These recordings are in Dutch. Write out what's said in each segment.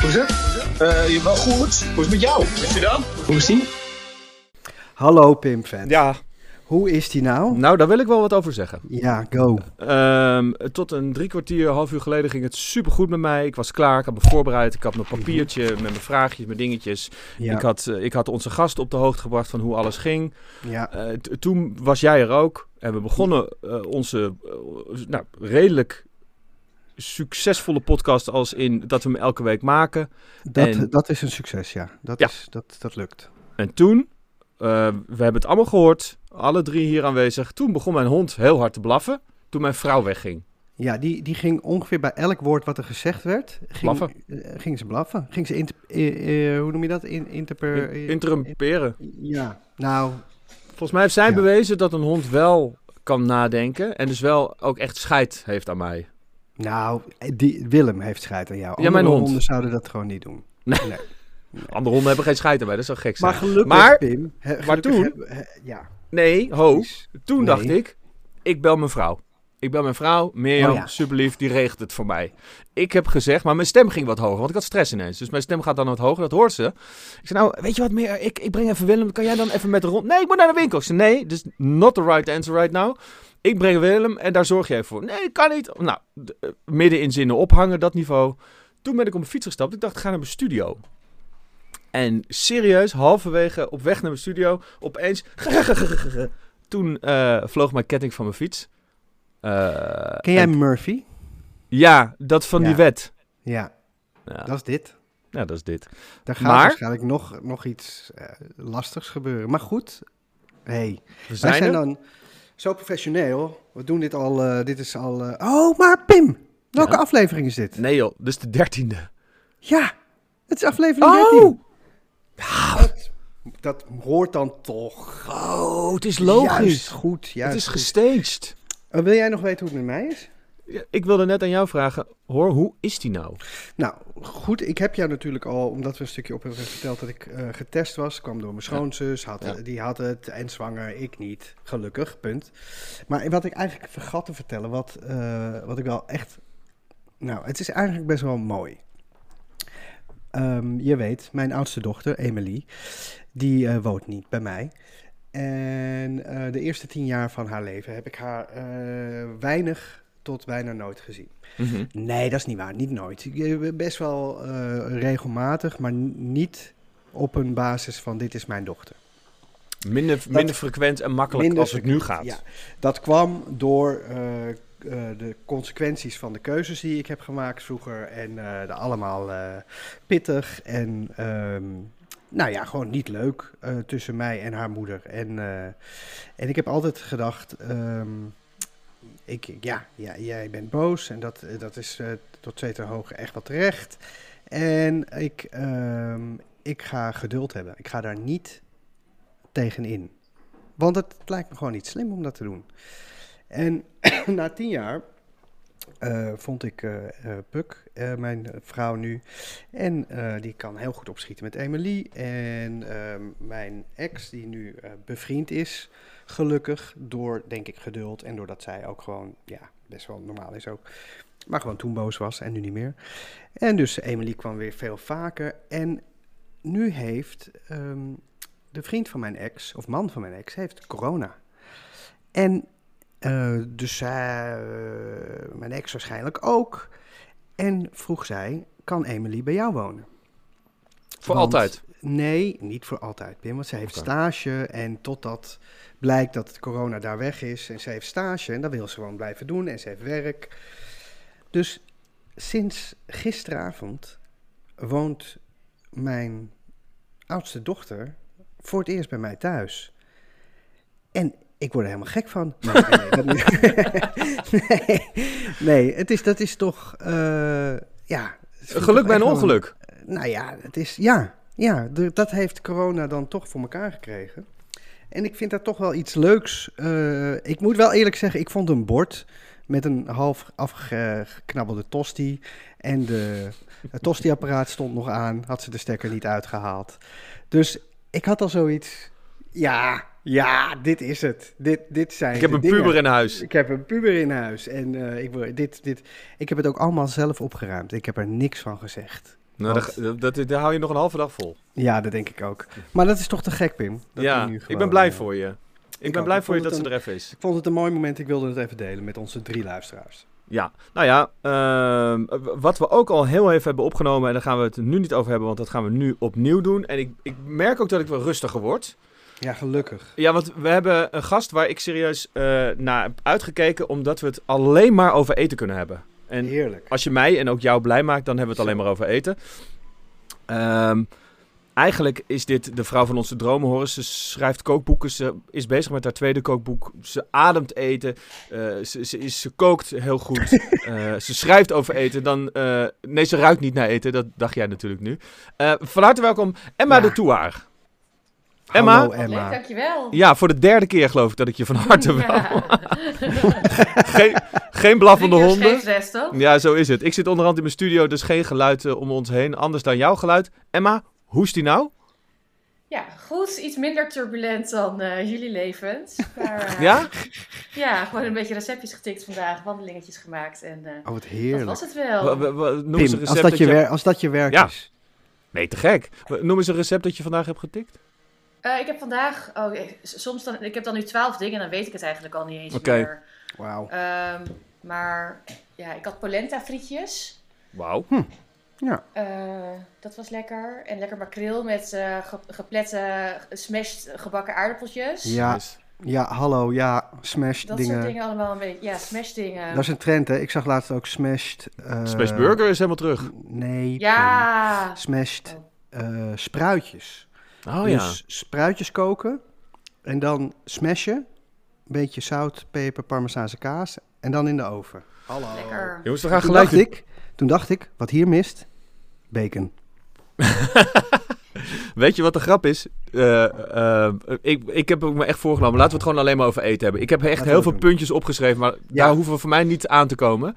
Hoe is het? Uh, je wel goed. Hoe is het met jou? Is je dan? Hoe is die? Hallo Pim fan. Ja. Hoe is die nou? Nou, daar wil ik wel wat over zeggen. Ja, go. Um, tot een drie kwartier, half uur geleden ging het supergoed met mij. Ik was klaar, ik had me voorbereid. Ik had mijn papiertje met mijn vraagjes, mijn dingetjes. Ja. Ik, had, uh, ik had onze gast op de hoogte gebracht van hoe alles ging. Ja. Uh, toen was jij er ook. En we begonnen uh, onze nou, redelijk succesvolle podcast als in dat we hem elke week maken. Dat, en, dat is een succes, ja. Dat, ja. Is, dat, dat lukt. En toen, uh, we hebben het allemaal gehoord, alle drie hier aanwezig. Toen begon mijn hond heel hard te blaffen, toen mijn vrouw wegging. Ja, die, die ging ongeveer bij elk woord wat er gezegd werd, ging, blaffen. Uh, ging ze blaffen. Ging ze, inter, uh, hoe noem je dat? In, interper, in, interrumperen. ja, nou... Volgens mij heeft zij ja. bewezen dat een hond wel kan nadenken en dus wel ook echt scheid heeft aan mij. Nou, die, Willem heeft scheid aan jou. Andere ja, mijn hond. honden zouden dat gewoon niet doen. Nee. nee. nee. Andere honden hebben geen scheid aan mij, dat zou gek zijn. Maar gelukkig, maar, Pim, he, gelukkig maar toen, heb, he, ja. nee, ho, toen nee. dacht ik, ik bel mijn vrouw. Ik bel mijn vrouw, Mirjam, Oh ja. superlief, die regelt het voor mij. Ik heb gezegd, maar mijn stem ging wat hoger, want ik had stress ineens. Dus mijn stem gaat dan wat hoger, dat hoort ze. Ik zei, nou, weet je wat meer, ik, ik breng even Willem, kan jij dan even met de rond... Nee, ik moet naar de winkel. Ik zei, nee, dus not the right answer right now. Ik breng Willem en daar zorg jij voor. Nee, kan niet. Nou, uh, midden in zinnen ophangen, dat niveau. Toen ben ik op mijn fiets gestapt. Ik dacht, ik ga naar mijn studio. En serieus, halverwege op weg naar mijn studio, opeens... Toen uh, vloog mijn ketting van mijn fiets. Uh, Ken jij en... Murphy? Ja, dat van ja. die wet. Ja. ja. dat is dit. Ja, dat is dit. Daar gaat maar... waarschijnlijk nog, nog iets uh, lastigs gebeuren. Maar goed, hey, we zijn, wij zijn dan zo professioneel. We doen dit al, uh, dit is al... Uh... Oh, maar Pim, welke ja? aflevering is dit? Nee joh, dit is de dertiende. Ja, het is aflevering oh! 13. Dat, dat hoort dan toch. Oh, het is logisch. Juist goed, juist Het is goed. gestaged. Wil jij nog weten hoe het met mij is? Ik wilde net aan jou vragen, hoor, hoe is die nou? Nou, goed, ik heb jou natuurlijk al, omdat we een stukje op hebben verteld dat ik uh, getest was, kwam door mijn schoonzus, had, ja. die had het en zwanger, ik niet, gelukkig, punt. Maar wat ik eigenlijk vergat te vertellen, wat, uh, wat ik wel echt, nou, het is eigenlijk best wel mooi. Um, je weet, mijn oudste dochter, Emily, die uh, woont niet bij mij. En de eerste tien jaar van haar leven heb ik haar weinig tot bijna nooit gezien. Mm -hmm. Nee, dat is niet waar. Niet nooit. Best wel uh, regelmatig, maar niet op een basis van dit is mijn dochter. Minder, dat, minder frequent en makkelijk minder als het nu gaat. Ja, dat kwam door uh, uh, de consequenties van de keuzes die ik heb gemaakt vroeger. En de allemaal pittig en... Um, nou ja, gewoon niet leuk tussen mij en haar moeder. En, en ik heb altijd gedacht, um, ik, ja, ja, jij bent boos en dat, dat is uh, tot te hoog echt wel terecht. En ik, um, ik ga geduld hebben. Ik ga daar niet tegenin. Want het lijkt me gewoon niet slim om dat te doen. En na tien jaar uh, vond ik uh, Puk, mijn vrouw nu. En die kan heel goed opschieten met Emily. En mijn ex, die nu bevriend is, gelukkig, door denk ik geduld en doordat zij ook gewoon, ja, best wel normaal is ook. Maar gewoon toen boos was en nu niet meer. En dus Emily kwam weer veel vaker. En nu heeft um, de vriend van mijn ex, of man van mijn ex, heeft corona. En uh, dus uh, mijn ex waarschijnlijk ook. En vroeg zij, kan Emily bij jou wonen? Voor want, altijd? Nee, niet voor altijd, Pim. Want ze heeft okay. stage en totdat blijkt dat het corona daar weg is... en ze heeft stage en dat wil ze gewoon blijven doen en ze heeft werk. Dus sinds gisteravond woont mijn oudste dochter voor het eerst bij mij thuis. En ik word er helemaal gek van. Nee, nee, nee, het is, dat is toch, uh, ja... Geluk bij een ongeluk. Nou ja, het is, ja, ja, dat heeft corona dan toch voor elkaar gekregen. En ik vind dat toch wel iets leuks. Uh, ik moet wel eerlijk zeggen, ik vond een bord met een half afgeknabbelde tosti. En de, het tosti-apparaat stond nog aan, had ze de stekker niet uitgehaald. Dus ik had al zoiets, ja, ja, dit is het. Dit, dit zijn ik heb een dingen. puber in huis. Ik heb een puber in huis. En uh, ik, dit, dit, ik heb het ook allemaal zelf opgeruimd. Ik heb er niks van gezegd. Nou, Want- dat, dat, daar hou je nog een halve dag vol. Ja, dat denk ik ook. Maar dat is toch te gek, Pim? Dat ja, nu ik ben blij eh, voor je. Ik, ik ben ook. blij Ik voor je dat ze er even is. Ik vond het een mooi moment. Ik wilde het even delen met onze drie luisteraars. Ja, nou ja, ehm, wat we ook al heel even hebben opgenomen, en daar gaan we het nu niet over hebben, want dat gaan we nu opnieuw doen. En ik, ik merk ook dat ik wel rustiger word. Ja, gelukkig. Ja, want we hebben een gast waar ik serieus eh, naar heb uitgekeken, omdat we het alleen maar over eten kunnen hebben. En Heerlijk. als je mij en ook jou blij maakt, dan hebben we het alleen maar over eten. Ehm, eigenlijk is dit de vrouw van onze dromen. Ze schrijft kookboeken, ze is bezig met haar tweede kookboek. Ze ademt eten, eh, ze, ze, is, ze kookt heel goed, Eh, ze schrijft over eten. Dan, eh, nee, ze ruikt niet naar eten, dat dacht jij natuurlijk nu. Van harte welkom, Emma Ja. de Toeaar. Emma? Hallo Wat leuk, Emma. dankjewel. Ja, voor de derde keer geloof ik dat ik je van harte. Ja. geen, geen blaffende honden. Ja, zo is het. Ik zit onderhand in mijn studio, dus geen geluid eh, om ons heen. Anders dan jouw geluid. Emma, hoe is die nou? Ja, goed. Iets minder turbulent dan eh, jullie levens. Maar, eh, Ja? Ja, gewoon een beetje receptjes getikt vandaag, wandelingetjes gemaakt en eh, Oh, wat dat heerlijk. was het wel. Noem eens een Pim, recept als dat, je je... als dat je werk Ja. is. Nee, te gek. Noem eens een recept dat je vandaag hebt getikt. Eh, ik heb vandaag, oh, ik- soms dan, ik heb dan nu twaalf dingen en dan weet ik het eigenlijk al niet eens Oké. meer. Wauw. Ehm, maar ja, ik had polenta frietjes. Wauw. Ja. Eh, dat was lekker. En lekker makreel met eh, ge- geplette, smashed gebakken aardappeltjes. Ja, Nice. ja, hallo, ja, smash Dat dingen. soort dingen allemaal een beetje. Ja, smash dingen. Dat is een trend, hè? Ik zag laatst ook smashed... eh, Smash Burger is helemaal terug. Nee. Ja. Smashed eh, spruitjes. Oh ja. Dus spruitjes koken en dan smashen. Een beetje zout, peper, parmezaanse kaas en dan in de oven. Hallo. Lekker. Jongens, we gaan Toen gelijk... dacht, ik, toen dacht ik, wat hier mist, bacon. Weet je wat de grap is? Eh, eh, ik, ik heb ook me echt voorgenomen. Laten we het gewoon alleen maar over eten hebben. Ik heb echt Laten we heel veel doen. puntjes opgeschreven, maar daar hoeven we voor mij niet aan te komen. Ik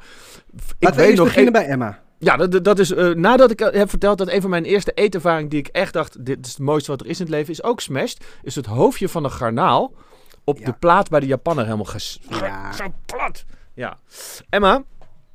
Laten we weet eerst nog beginnen bij Emma. Ja, dat, dat is eh, nadat ik eh, heb verteld dat een van mijn eerste eetervaringen die ik echt dacht, dit is het mooiste wat er is in het leven, is ook smashed, is het hoofdje van een garnaal op Ja. de plaat bij de Japanner helemaal ges... Ja. Zo plat. Ja. Emma?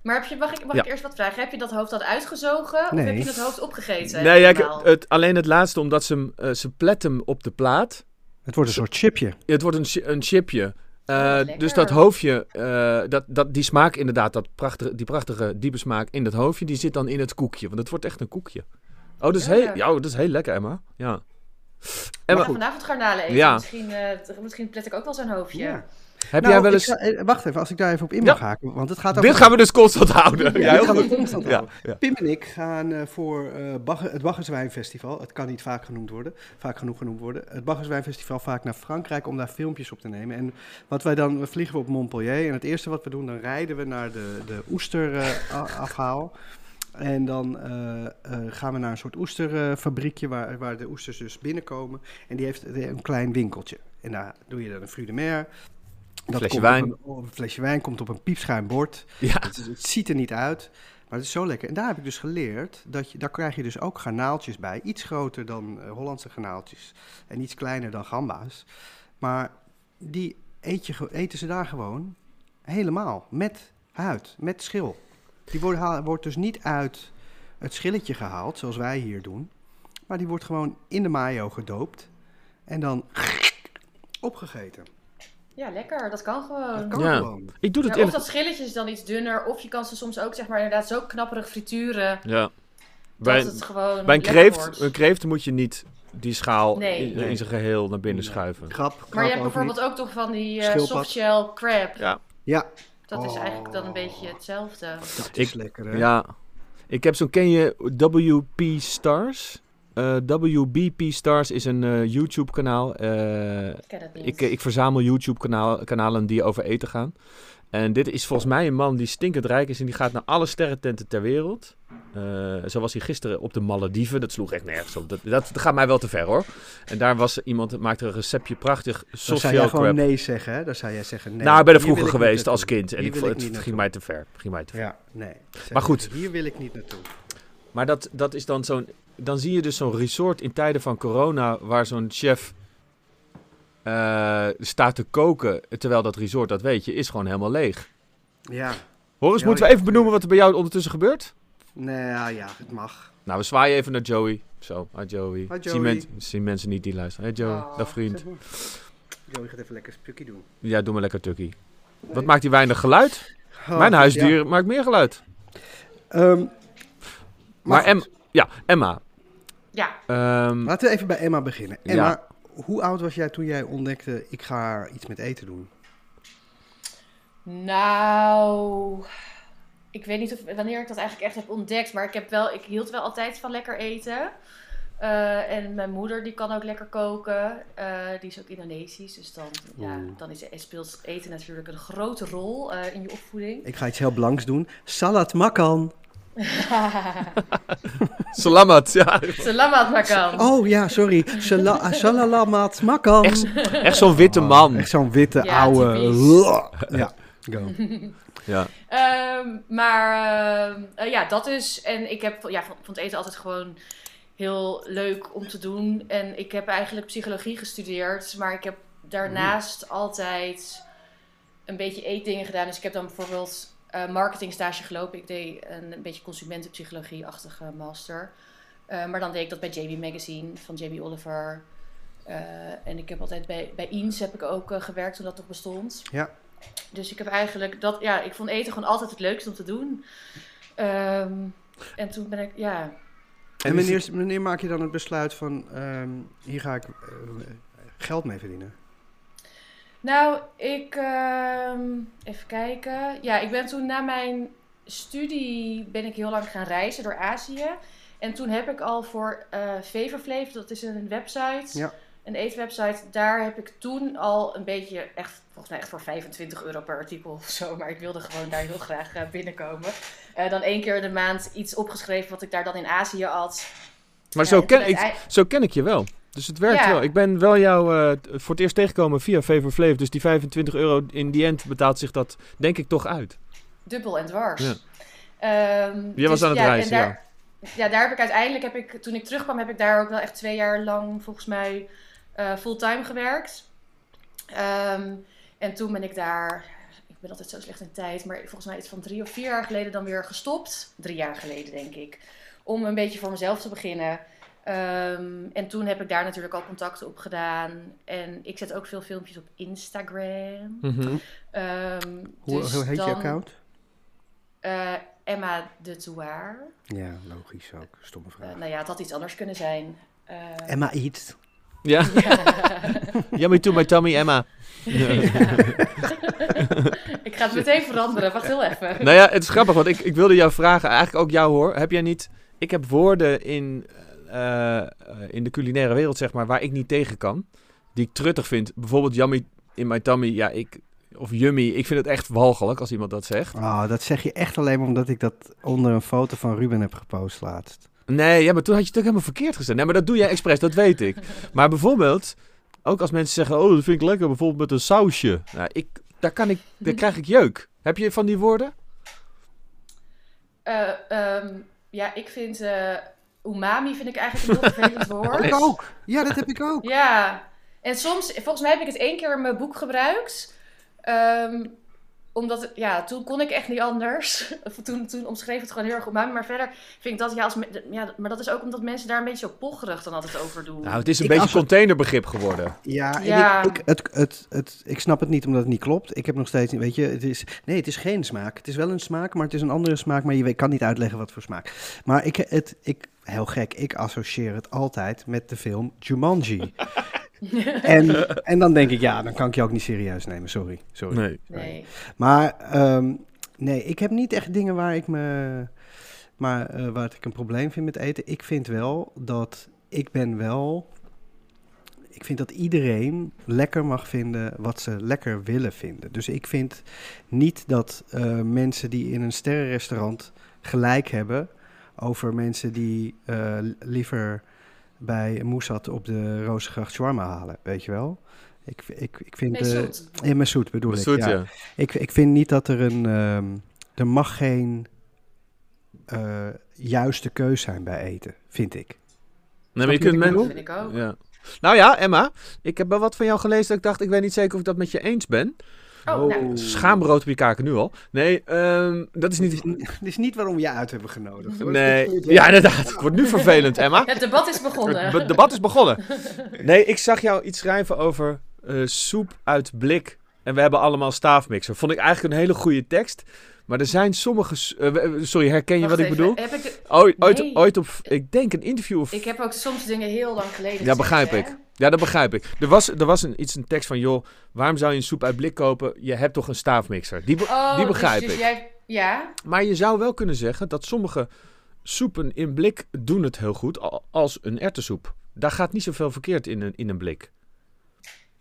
Maar heb je, mag ik, mag Ja. ik eerst wat vragen? Heb je dat hoofd dan uitgezogen? Of heb je het hoofd opgegeten? Nee, ja, ik- het, alleen het laatste, omdat ze, eh, ze plet hem op de plaat. Het wordt een soort chipje. Het wordt een, een chipje. Eh, Oh, dus dat hoofdje, eh, dat, dat, die smaak inderdaad, dat prachtige, die prachtige diepe smaak in dat hoofdje, die zit dan in het koekje. Want het wordt echt een koekje. Oh, dat is, Ja. heel, ja, dat is heel lekker, Emma. Ja. Emma, ga vanavond garnalen eten. Ja. Misschien, eh, t- misschien plet ik ook wel zo'n hoofdje. Ja. Heb Nou, jij wel eens... eh, wacht even, als ik daar even op in Ja. mag haken. Want het gaat over... Dit gaan we dus constant houden. Ja, Ja, gaan we constant Ja, houden. ja. Pim en ik gaan eh, voor eh, Bagge- het Baggerswijnfestival. Het kan niet vaak genoemd worden, vaak genoeg genoemd worden. Het Baggerswijnfestival vaak naar Frankrijk om daar filmpjes op te nemen. En wat wij dan, we vliegen we op Montpellier. En het eerste wat we doen, dan rijden we naar de, de oesterafhaal. en dan gaan we naar een soort oesterfabriekje waar, waar de oesters dus binnenkomen. En die heeft een klein winkeltje. En daar doe je dan een fruit de mer. Dat Flesje wijn. Op een, op een flesje wijn komt op een piepschuim bord. Ja. Het, ziet er niet uit, maar het is zo lekker. En daar heb ik dus geleerd, dat je, daar krijg je dus ook garnaaltjes bij. Iets groter dan eh, Hollandse garnaaltjes en iets kleiner dan gamba's. Maar die eet je, eten ze daar gewoon helemaal, met huid, met schil. Die wordt, haal- wordt dus niet uit het schilletje gehaald, zoals wij hier doen. Maar die wordt gewoon in de mayo gedoopt en dan opgegeten. Ja, lekker. Dat kan gewoon. Dat kan Ja. gewoon. Ik doe het Ja, of dat schilletje is dan iets dunner. Of je kan ze soms ook zeg maar inderdaad zo knapperig frituren. Ja. Dat Bij, het gewoon bij een kreeft, wordt. een kreeft moet je niet die schaal Nee. in, zijn geheel naar binnen Nee. schuiven. Grap, grap Maar je hebt bijvoorbeeld ook toch van die eh Schildpad. softshell crab. Ja. Ja, Dat is Oh. eigenlijk dan een beetje hetzelfde. dat is Ik- lekker hè. Ja. Ik heb zo'n, ken je WP Stars? Eh, WBP Stars is een eh, YouTube kanaal. Eh, Ik ik, ik verzamel YouTube kanaal, kanalen die over eten gaan. En dit is volgens mij een man die stinkend rijk is en die gaat naar alle sterrententen ter wereld. Eh, zo was hij gisteren op de Malediven. Dat sloeg echt nergens op. Dat, dat, gaat mij wel te ver hoor. En daar was iemand, maakte een receptje prachtig Dan zou jij gewoon crab. nee zeggen, hè? Dan zou jij zeggen nee. nou, ik ben er vroeger geweest als kind. En ik ik het ging mij te ver. Ging mij te ver. Ja, nee. Zeg Maar goed. Hier wil ik niet naartoe. Maar dat, dat is dan zo'n. Dan zie je dus zo'n resort in tijden van corona. waar zo'n chef. eh, staat te koken. Terwijl dat resort, dat weet je, is gewoon helemaal leeg. Ja. Ja, moeten we even benoemen wat er bij jou ondertussen gebeurt? Nee, ja, ja, het mag. Nou, we zwaaien even naar Joey. Zo, hi Joey. Hi, Zien, Joey. men- zien mensen niet die luisteren. Hey Joey, Oh. dag vriend. Zeg maar. Joey gaat even lekker spukkie doen. Ja, doe maar lekker tukkie. Wat maakt hij weinig geluid? Oh, Mijn ja. huisdier maakt meer geluid. Ehm, Maar. Em, ja, Emma. Ja, Ehm, Laten we even bij Emma beginnen. Ja. Emma, hoe oud was jij toen jij ontdekte, ik ga iets met eten doen? nou... Ik weet niet of, wanneer ik dat eigenlijk echt heb ontdekt, maar ik, heb wel, ik hield wel altijd van lekker eten. Eh, en mijn moeder die kan ook lekker koken. Eh, die is ook Indonesisch, dus dan, ja, dan is, speelt eten natuurlijk een grote rol eh, in je opvoeding. Ik ga iets heel belangs doen. Salat makan. Salamat, ja. Salamat makan. Oh ja, sorry. Sala salalamat makan. Echt, echt zo'n witte man. Echt zo'n witte, Ja, oude... typisch. Ja, go. Ja. Ehm, maar ehm, eh, ja, dat is. En ik heb ja, het eten altijd gewoon heel leuk om te doen. En ik heb eigenlijk psychologie gestudeerd. Maar ik heb daarnaast altijd een beetje eetdingen gedaan. Dus ik heb dan bijvoorbeeld eh marketingstage gelopen. Ik deed een, een beetje consumentenpsychologie-achtige master. Eh, maar dan deed ik dat bij JB Magazine van JB Oliver. Eh, en ik heb altijd bij, bij Eens heb ik ook gewerkt toen dat nog bestond. Ja. Dus ik heb eigenlijk dat, ja, ik vond eten gewoon altijd het leukste om te doen. Ehm, en toen ben ik, ja, En wanneer, wanneer maak je dan het besluit van, ehm, hier ga ik geld mee verdienen? Nou, ik. ehm, even kijken. Ja, ik ben toen na mijn studie. ben ik heel lang gaan reizen door Azië. En toen heb ik al voor Feverfleef, dat is een website. Ja. Een eetwebsite. Daar heb ik toen al een beetje. Echt, volgens mij echt voor 25 euro per artikel of zo. Maar ik wilde gewoon daar heel graag eh, binnenkomen. Eh, dan één keer in de maand iets opgeschreven wat ik daar dan in Azië had. Maar Ja, zo, en ken, ik, zo ken ik je wel. Dus het werkt Ja. wel. Ik ben wel jou eh, voor het eerst tegengekomen via Favor Flav. Dus die 25 euro in die end betaalt zich dat denk ik toch uit. Dubbel en dwars. Ja. Ehm, Jij was aan het en reizen, daar, ja. daar heb ik uiteindelijk, heb ik, toen ik terugkwam, heb ik daar ook wel echt twee jaar lang volgens mij eh, fulltime gewerkt. Ehm, en toen ben ik daar, ik ben altijd zo slecht in tijd, maar volgens mij iets van drie of vier jaar geleden dan weer gestopt. Drie jaar geleden denk ik. Om een beetje voor mezelf te beginnen. Ehm, en toen heb ik daar natuurlijk al contacten op gedaan. En ik zet ook veel filmpjes op Instagram. Mhm. Ehm, Hoe, dus hoe heet je account? eh, Emma de Touar. Ja, logisch ook. Stomme vraag. Eh, nou ja, het had iets anders kunnen zijn. Eh, Emma Eats. Ja, yummy to my tummy, Emma. ik ga het meteen veranderen. Wacht heel even. nou ja, het is grappig, want ik, ik wilde jou vragen, eigenlijk ook jou hoor. Heb jij niet... Ik heb woorden in, eh, in de culinaire wereld, zeg maar, waar ik niet tegen kan. Die ik truttig vind. Bijvoorbeeld yummy in my tummy. Ja, ik... Of yummy. Ik vind het echt walgelijk als iemand dat zegt. Oh, dat zeg je echt alleen maar omdat ik dat onder een foto van Ruben heb gepost laatst. Nee, ja, maar toen had je het ook helemaal verkeerd gezet. Nee, maar dat doe jij expres, dat weet ik. Maar bijvoorbeeld, ook als mensen zeggen, oh, dat vind ik lekker, bijvoorbeeld met een sausje. Nou, ik, daar, kan ik, daar krijg ik jeuk. Heb je van die woorden? Eh, ehm, ja, ik vind eh, umami vind ik eigenlijk een heel vervelend woord. Ik ook. Ja, dat heb ik ook. Ja, en soms, volgens mij heb ik het één keer in mijn boek gebruikt. Ehm, omdat, ja, toen kon ik echt niet anders. Of toen, toen omschreef het gewoon heel erg umami. Maar verder vind ik dat, ja, als, ja, maar dat is ook omdat mensen daar een beetje zo pocherig dan altijd over doen. Nou, het is een Ik beetje containerbegrip geworden. Ja, Ja. Ik, ik, het, het, het, ik snap het niet omdat het niet klopt. Ik heb nog steeds, weet je, het is, nee, het is geen smaak. Het is wel een smaak, maar het is een andere smaak. Maar je weet- kan niet uitleggen wat voor smaak. Maar ik, het, ik, heel gek, ik associeer het altijd met de film Jumanji. en, en dan denk ik, ja, dan kan ik je ook niet serieus nemen. Sorry, sorry. Nee. Nee. Maar ehm, nee, ik heb niet echt dingen waar ik me. Maar eh, waar ik een probleem vind met eten. Ik vind wel dat. Ik ben wel. Ik vind dat iedereen lekker mag vinden wat ze lekker willen vinden. Dus ik vind niet dat eh, mensen die in een sterrenrestaurant gelijk hebben over mensen die eh, liever bij Moesat op de Rozengracht shawarma halen, weet je wel? Ik, ik, ik vind... Eh, zoet. ja, bedoel ik. Zoet, ja. ja. Ik, ik vind niet dat er een. ehm, er mag geen eh, juiste keus zijn bij eten, vind ik. Nee, maar je kunt wat ik men... Dat vind ik ook. Ja. Nou ja, Emma, ik heb wel wat van jou gelezen dat ik dacht, ik weet niet zeker of ik dat met je eens ben. Oh, nou. Schaamrood op je kaken nu al. Nee, ehm, dat is niet... is, niet- dit is niet waarom we je uit hebben genodigd. hoor. Nee, ja inderdaad. Het wordt nu vervelend, Emma. Het debat is begonnen. Het debat is begonnen. Nee, ik zag jou iets schrijven over eh, soep uit blik. En we hebben allemaal staafmixer. Vond ik eigenlijk een hele goede tekst. Maar er zijn sommige... eh, sorry, herken je Wacht wat ik bedoel? Heb ik, de- Ooit, ooit, Nee. ooit op, ik denk een interview of... ik heb ook soms dingen heel lang geleden Ja, begrijp hè? Ja, dat begrijp ik. Er was, er was een, iets, een tekst van, joh, waarom zou je een soep uit blik kopen? Je hebt toch een staafmixer? Die, be- Oh, die dus- begrijp dus ik. Jij, ja, Maar je zou wel kunnen zeggen dat sommige soepen in blik doen het heel goed, al- als een erwtensoep. Daar gaat niet zoveel verkeerd in een, in een blik.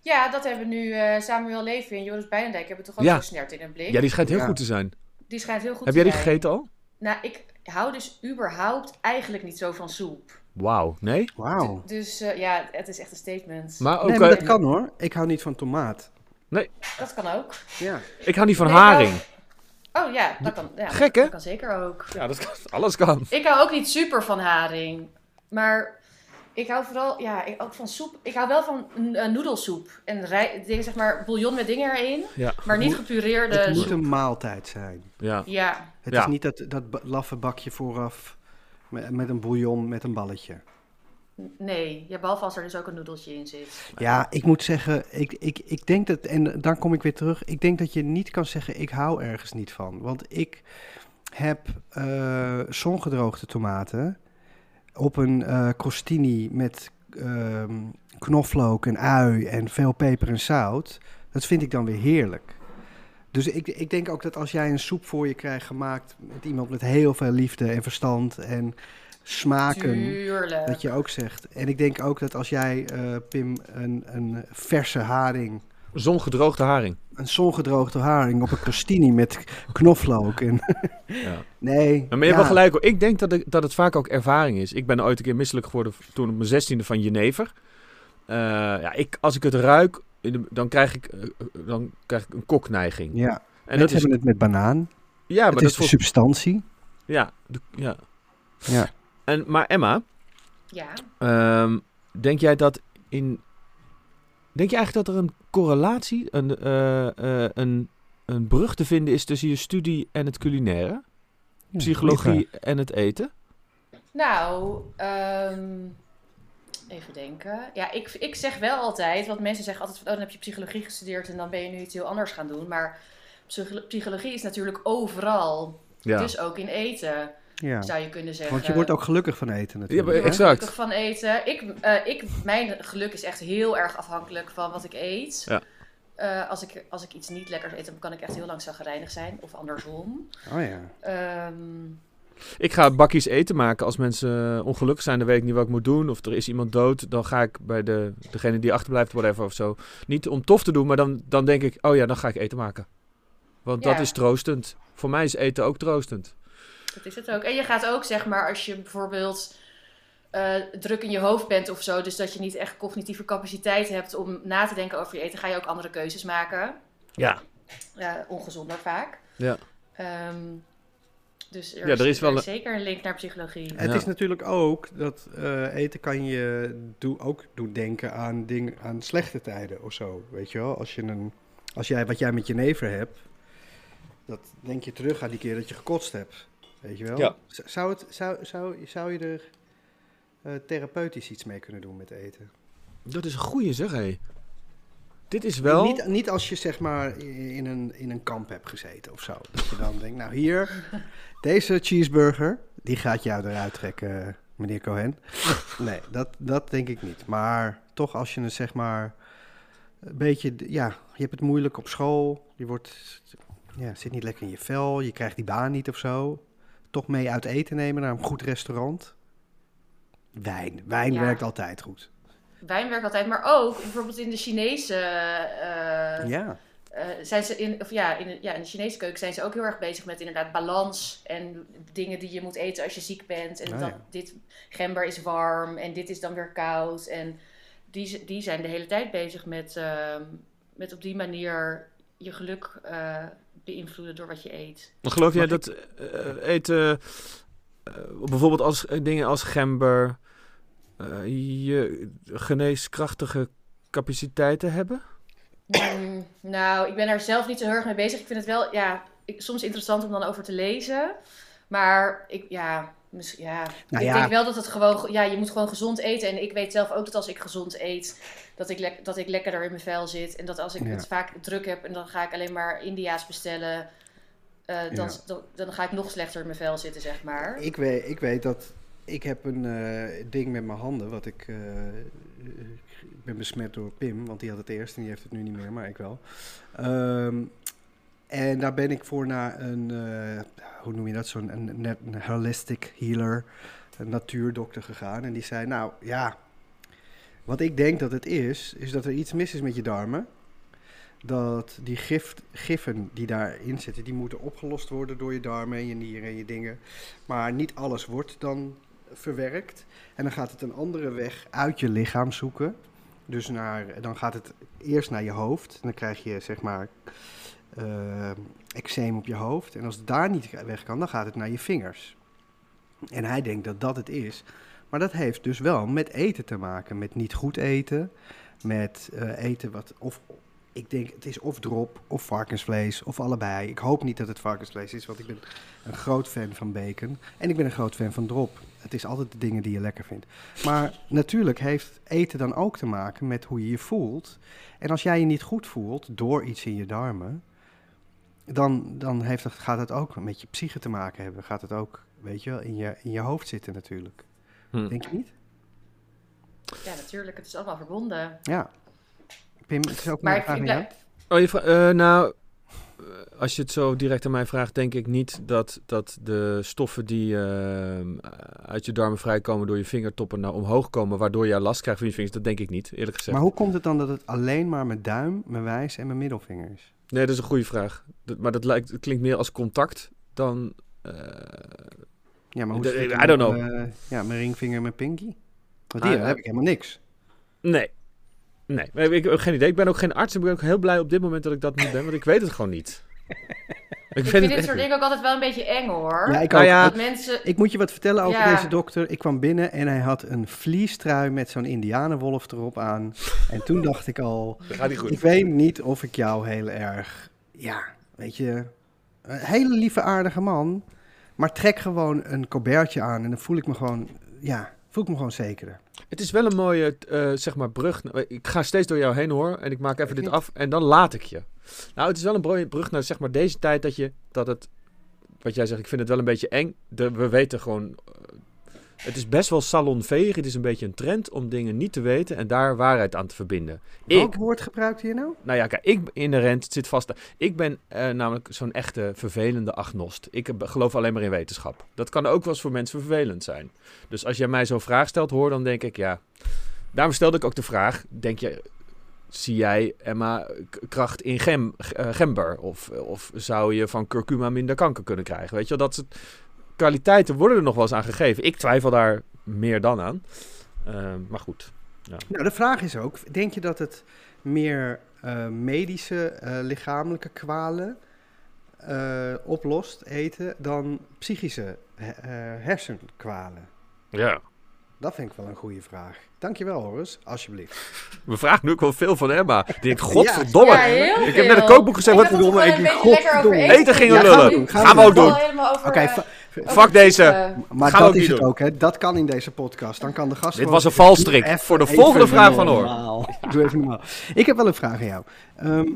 ja, dat hebben nu eh, Samuel Levy en Joris Bijndijk hebben toch ook Ja. gesnerd in een blik. Ja, die schijnt heel Ja. goed te zijn. Die schijnt heel goed Heb te jij die zijn. gegeten al? Nou, ik hou dus überhaupt eigenlijk niet zo van soep. Wauw, nee? Wauw. Dus eh, ja, het is echt een statement. Maar ook, Nee, maar eh, dat kan hoor. Ik hou niet van tomaat. Dat kan ook. Ja. ik hou niet van Nee, haring. Oh ja, dat kan, ja, Gek, hè? dat kan zeker ook. Ja, dat kan, alles kan. Ik hou ook niet super van haring. Maar ik hou vooral, ja, ik, ook van soep. Ik hou wel van uh, noedelsoep. En rij, dingen, zeg maar, bouillon met dingen erin. Ja. Maar niet gepureerde Het moet soep. een maaltijd zijn. Ja. Ja, Het Ja. is niet dat, dat laffe bakje vooraf met, met een bouillon met een balletje. nee. Ja, behalve als er dus ook een noedeltje in zit. Ja, ik moet zeggen, ik, ik, ik denk dat, en dan kom ik weer terug, ik denk dat je niet kan zeggen, ik hou ergens niet van. Want ik heb eh zongedroogde tomaten op een eh crostini met ehm, knoflook en ui en veel peper en zout. Dat vind ik dan weer heerlijk. Dus ik, ik denk ook dat als jij een soep voor je krijgt gemaakt met iemand met heel veel liefde en verstand en smaken, Tuurlijk. dat je ook zegt. En ik denk ook dat als jij, eh, Pim, een, een verse haring, Zongedroogde haring. een zongedroogde haring op een crostini met knoflook en... Ja. nee. Maar je hebt wel gelijk hoor. Ik denk dat, ik, dat het vaak ook ervaring is. Ik ben ooit een keer misselijk geworden toen op mijn zestiende van jenever. Eh, ja, ik, als ik het ruik, in de- dan, krijg ik, eh, dan krijg ik een kokneiging. Ja, en dat is, hebben het met banaan. ja, maar het dat is is de voor, substantie. ja, de- ja. Ja. En, maar Emma, Ja. ehm, denk jij dat in. Denk je eigenlijk dat er een correlatie, een, eh, eh, een, een brug te vinden is tussen je studie en het culinaire? Ja, Psychologie en het eten? Nou, ehm, even denken. Ja, ik, ik zeg wel altijd, want mensen zeggen altijd, van, oh, dan heb je psychologie gestudeerd en dan ben je nu iets heel anders gaan doen. Maar psycho- psychologie is natuurlijk overal. Ja. Dus ook in eten, Ja. zou je kunnen zeggen. Want je wordt ook gelukkig van eten natuurlijk. Ja, exact. gelukkig van eten. Ik, eh, ik, mijn geluk is echt heel erg afhankelijk van wat ik eet. Ja. Eh, als, ik, als ik iets niet lekkers eet, dan kan ik echt heel lang zagrijnig zijn. Of andersom. Oh ja. Ehm, Ik ga bakjes eten maken als mensen ongelukkig zijn, dan weet ik niet wat ik moet doen. Of er is iemand dood, dan ga ik bij de, degene die achterblijft, whatever of zo. Niet om tof te doen, maar dan, dan denk ik, oh ja, dan ga ik eten maken. Want dat is troostend. Voor mij is eten ook troostend. Dat is het ook. En je gaat ook, zeg maar, als je bijvoorbeeld eh, druk in je hoofd bent of zo, dus dat je niet echt cognitieve capaciteit hebt om na te denken over je eten, ga je ook andere keuzes maken. Ja. Eh, ongezonder vaak. Ja. Ehm, dus er, Ja, er is wel een- zeker een link naar psychologie. Het Ja. is natuurlijk ook dat eh, eten kan je doe, ook doen denken aan, ding, aan slechte tijden of zo. Weet je wel? Als, je een, als jij wat jij met je never hebt, dat denk je terug aan die keer dat je gekotst hebt. Weet je wel? Ja. Zou, het, zou, zou, zou je er eh, therapeutisch iets mee kunnen doen met eten? Dat is een goeie zeg, hé. Dit is wel... Niet, niet als je zeg maar in een, in een kamp hebt gezeten of zo. Dat je dan denkt, nou hier, deze cheeseburger, die gaat jou eruit trekken, meneer Cohen. Nee, dat, dat denk ik niet. Maar toch als je het zeg maar een beetje, ja, je hebt het moeilijk op school. Je wordt, ja, zit niet lekker in je vel. Je krijgt die baan niet of zo. Toch mee uit eten nemen naar een goed restaurant. Wijn. Wijn Ja. werkt altijd goed. Wijn werkt altijd, maar ook bijvoorbeeld in de Chinese. eh, Ja. eh, zijn ze in, of ja, in, de- ja, in de Chinese keuken zijn ze ook heel erg bezig met inderdaad balans en dingen die je moet eten als je ziek bent. En Ah, dat ja. dit gember is warm en dit is dan weer koud. En die, die zijn de hele tijd bezig met, ehm, met op die manier je geluk eh, beïnvloeden door wat je eet. Geloof jij Mag dat eten, eh, bijvoorbeeld als dingen als gember, eh, je geneeskrachtige capaciteiten hebben? Mm, nou, ik ben er zelf niet zo heel erg mee bezig. Ik vind het wel, ja, ik, soms interessant om dan over te lezen. Maar ik, ja, mis- ja. Nou ik ja. denk wel dat het gewoon, ja, je moet gewoon gezond eten. En ik weet zelf ook dat als ik gezond eet, dat ik, dat ik lekkerder in mijn vel zit. En dat als ik Ja. het vaak druk heb en dan ga ik alleen maar India's bestellen, eh, dan, Ja. dan, dan ga ik nog slechter in mijn vel zitten, zeg maar. Ik weet, ik weet dat ik heb een eh, ding met mijn handen, wat ik, eh, ik ben besmet door Pim, want die had het eerst en die heeft het nu niet meer, maar ik wel. Ehm, en daar ben ik voor naar een, eh, hoe noem je dat, zo'n een, holistic healer, een natuurdokter gegaan. En die zei, nou ja, wat ik denk dat het is, is dat er iets mis is met je darmen. Dat die gif, giffen die daarin zitten, die moeten opgelost worden door je darmen en je nieren en je dingen. Maar niet alles wordt dan verwerkt. En dan gaat het een andere weg uit je lichaam zoeken. Dus naar, dan gaat het eerst naar je hoofd. Dan krijg je zeg maar eh, eczeem op je hoofd. En als het daar niet weg kan, dan gaat het naar je vingers. En hij denkt dat dat het is. Maar dat heeft dus wel met eten te maken. Met niet goed eten. Met eh, eten wat of... Ik denk, het is of drop of varkensvlees of allebei. Ik hoop niet dat het varkensvlees is, want ik ben een groot fan van bacon. En ik ben een groot fan van drop. Het is altijd de dingen die je lekker vindt. Maar natuurlijk heeft eten dan ook te maken met hoe je je voelt. En als jij je niet goed voelt door iets in je darmen, dan, dan heeft het, gaat het ook met je psyche te maken hebben. Gaat het ook, weet je wel, in je, in je hoofd zitten natuurlijk. Hm. Denk je niet? Ja, natuurlijk, het is allemaal verbonden. Ja. Pim, het is ook Maar ik, vraag ik aan jou. blijf, Oh, je vra- eh, nou, als je het zo direct aan mij vraagt, denk ik niet dat, dat de stoffen die eh, uit je darmen vrijkomen door je vingertoppen naar omhoog komen, waardoor je last krijgt van je vingers. Dat denk ik niet, eerlijk gezegd. Maar hoe komt het dan dat het alleen maar mijn duim, mijn wijs en mijn middelvinger is? Nee, dat is een goede vraag. Dat, maar dat lijkt, klinkt meer als contact dan. eh, Ja, maar hoe De- zit het I don't eh, ja, mijn ringvinger en mijn pinky. Want Ah, hier ja. heb ik helemaal niks. nee. Nee, maar ik, heb geen idee. Ik ben ook geen arts en ik ben ook heel blij op dit moment dat ik dat niet ben, want ik weet het gewoon niet. ik vind het dit soort dingen ook altijd wel een beetje eng hoor. Ja, ik Nou ja, Dat mensen, Ik moet je wat vertellen over Ja. deze dokter. Ik kwam binnen en hij had een vliestrui met zo'n indianenwolf erop aan. En toen dacht ik al, gaat goed. ik weet niet of ik jou heel erg, ja, weet je, een hele lieve aardige man. Maar trek gewoon een colbertje aan en dan voel ik me gewoon, ja, voel ik me gewoon zekerder. Het is wel een mooie, eh, zeg maar, brug. Ik ga steeds door jou heen hoor. En ik maak even dit af en dan laat ik je. Nou, het is wel een mooie brug naar, zeg maar, deze tijd dat je, dat het, wat jij zegt, ik vind het wel een beetje eng. De, we weten gewoon, eh, het is best wel salonveeg. Het is een beetje een trend om dingen niet te weten en daar waarheid aan te verbinden. Welk Ik, woord gebruikt hij nou? nou ja, kijk, ik inherent het zit vast. Ik ben eh, namelijk zo'n echte vervelende agnost. Ik geloof alleen maar in wetenschap. Dat kan ook wel eens voor mensen vervelend zijn. Dus als jij mij zo'n vraag stelt, hoor, dan denk ik ja. Daarom stelde ik ook de vraag: denk je, zie jij Emma kracht in gem, eh, gember? Of, of zou je van curcuma minder kanker kunnen krijgen? Weet je, wel, dat soort kwaliteiten worden er nog wel eens aan gegeven. Ik twijfel daar meer dan aan. Eh, maar goed. Nou, de vraag is ook, denk je dat het meer eh, medische, eh, lichamelijke kwalen eh, oplost, eten, dan psychische he- eh, hersenkwalen? Ja. Dat vind ik wel een goede vraag. Dankjewel, Horus, alsjeblieft. We vragen nu ook wel veel van Emma. Ik denk, godverdomme. ja, heel ik heb net een kookboek gezegd. Ik Wat Ik godverdomme. eten gingen Ja, gaan we lullen. gaan Gaan we ook doen. Oké, fuck deze. maar Gaan we dat ook is niet het doen. ook, hè? Dat kan in deze podcast. Dan kan de gast Dit was een valstrik voor de volgende vraag van Hoor. normaal. Doe even normaal. Ik heb wel een vraag aan jou. Ehm,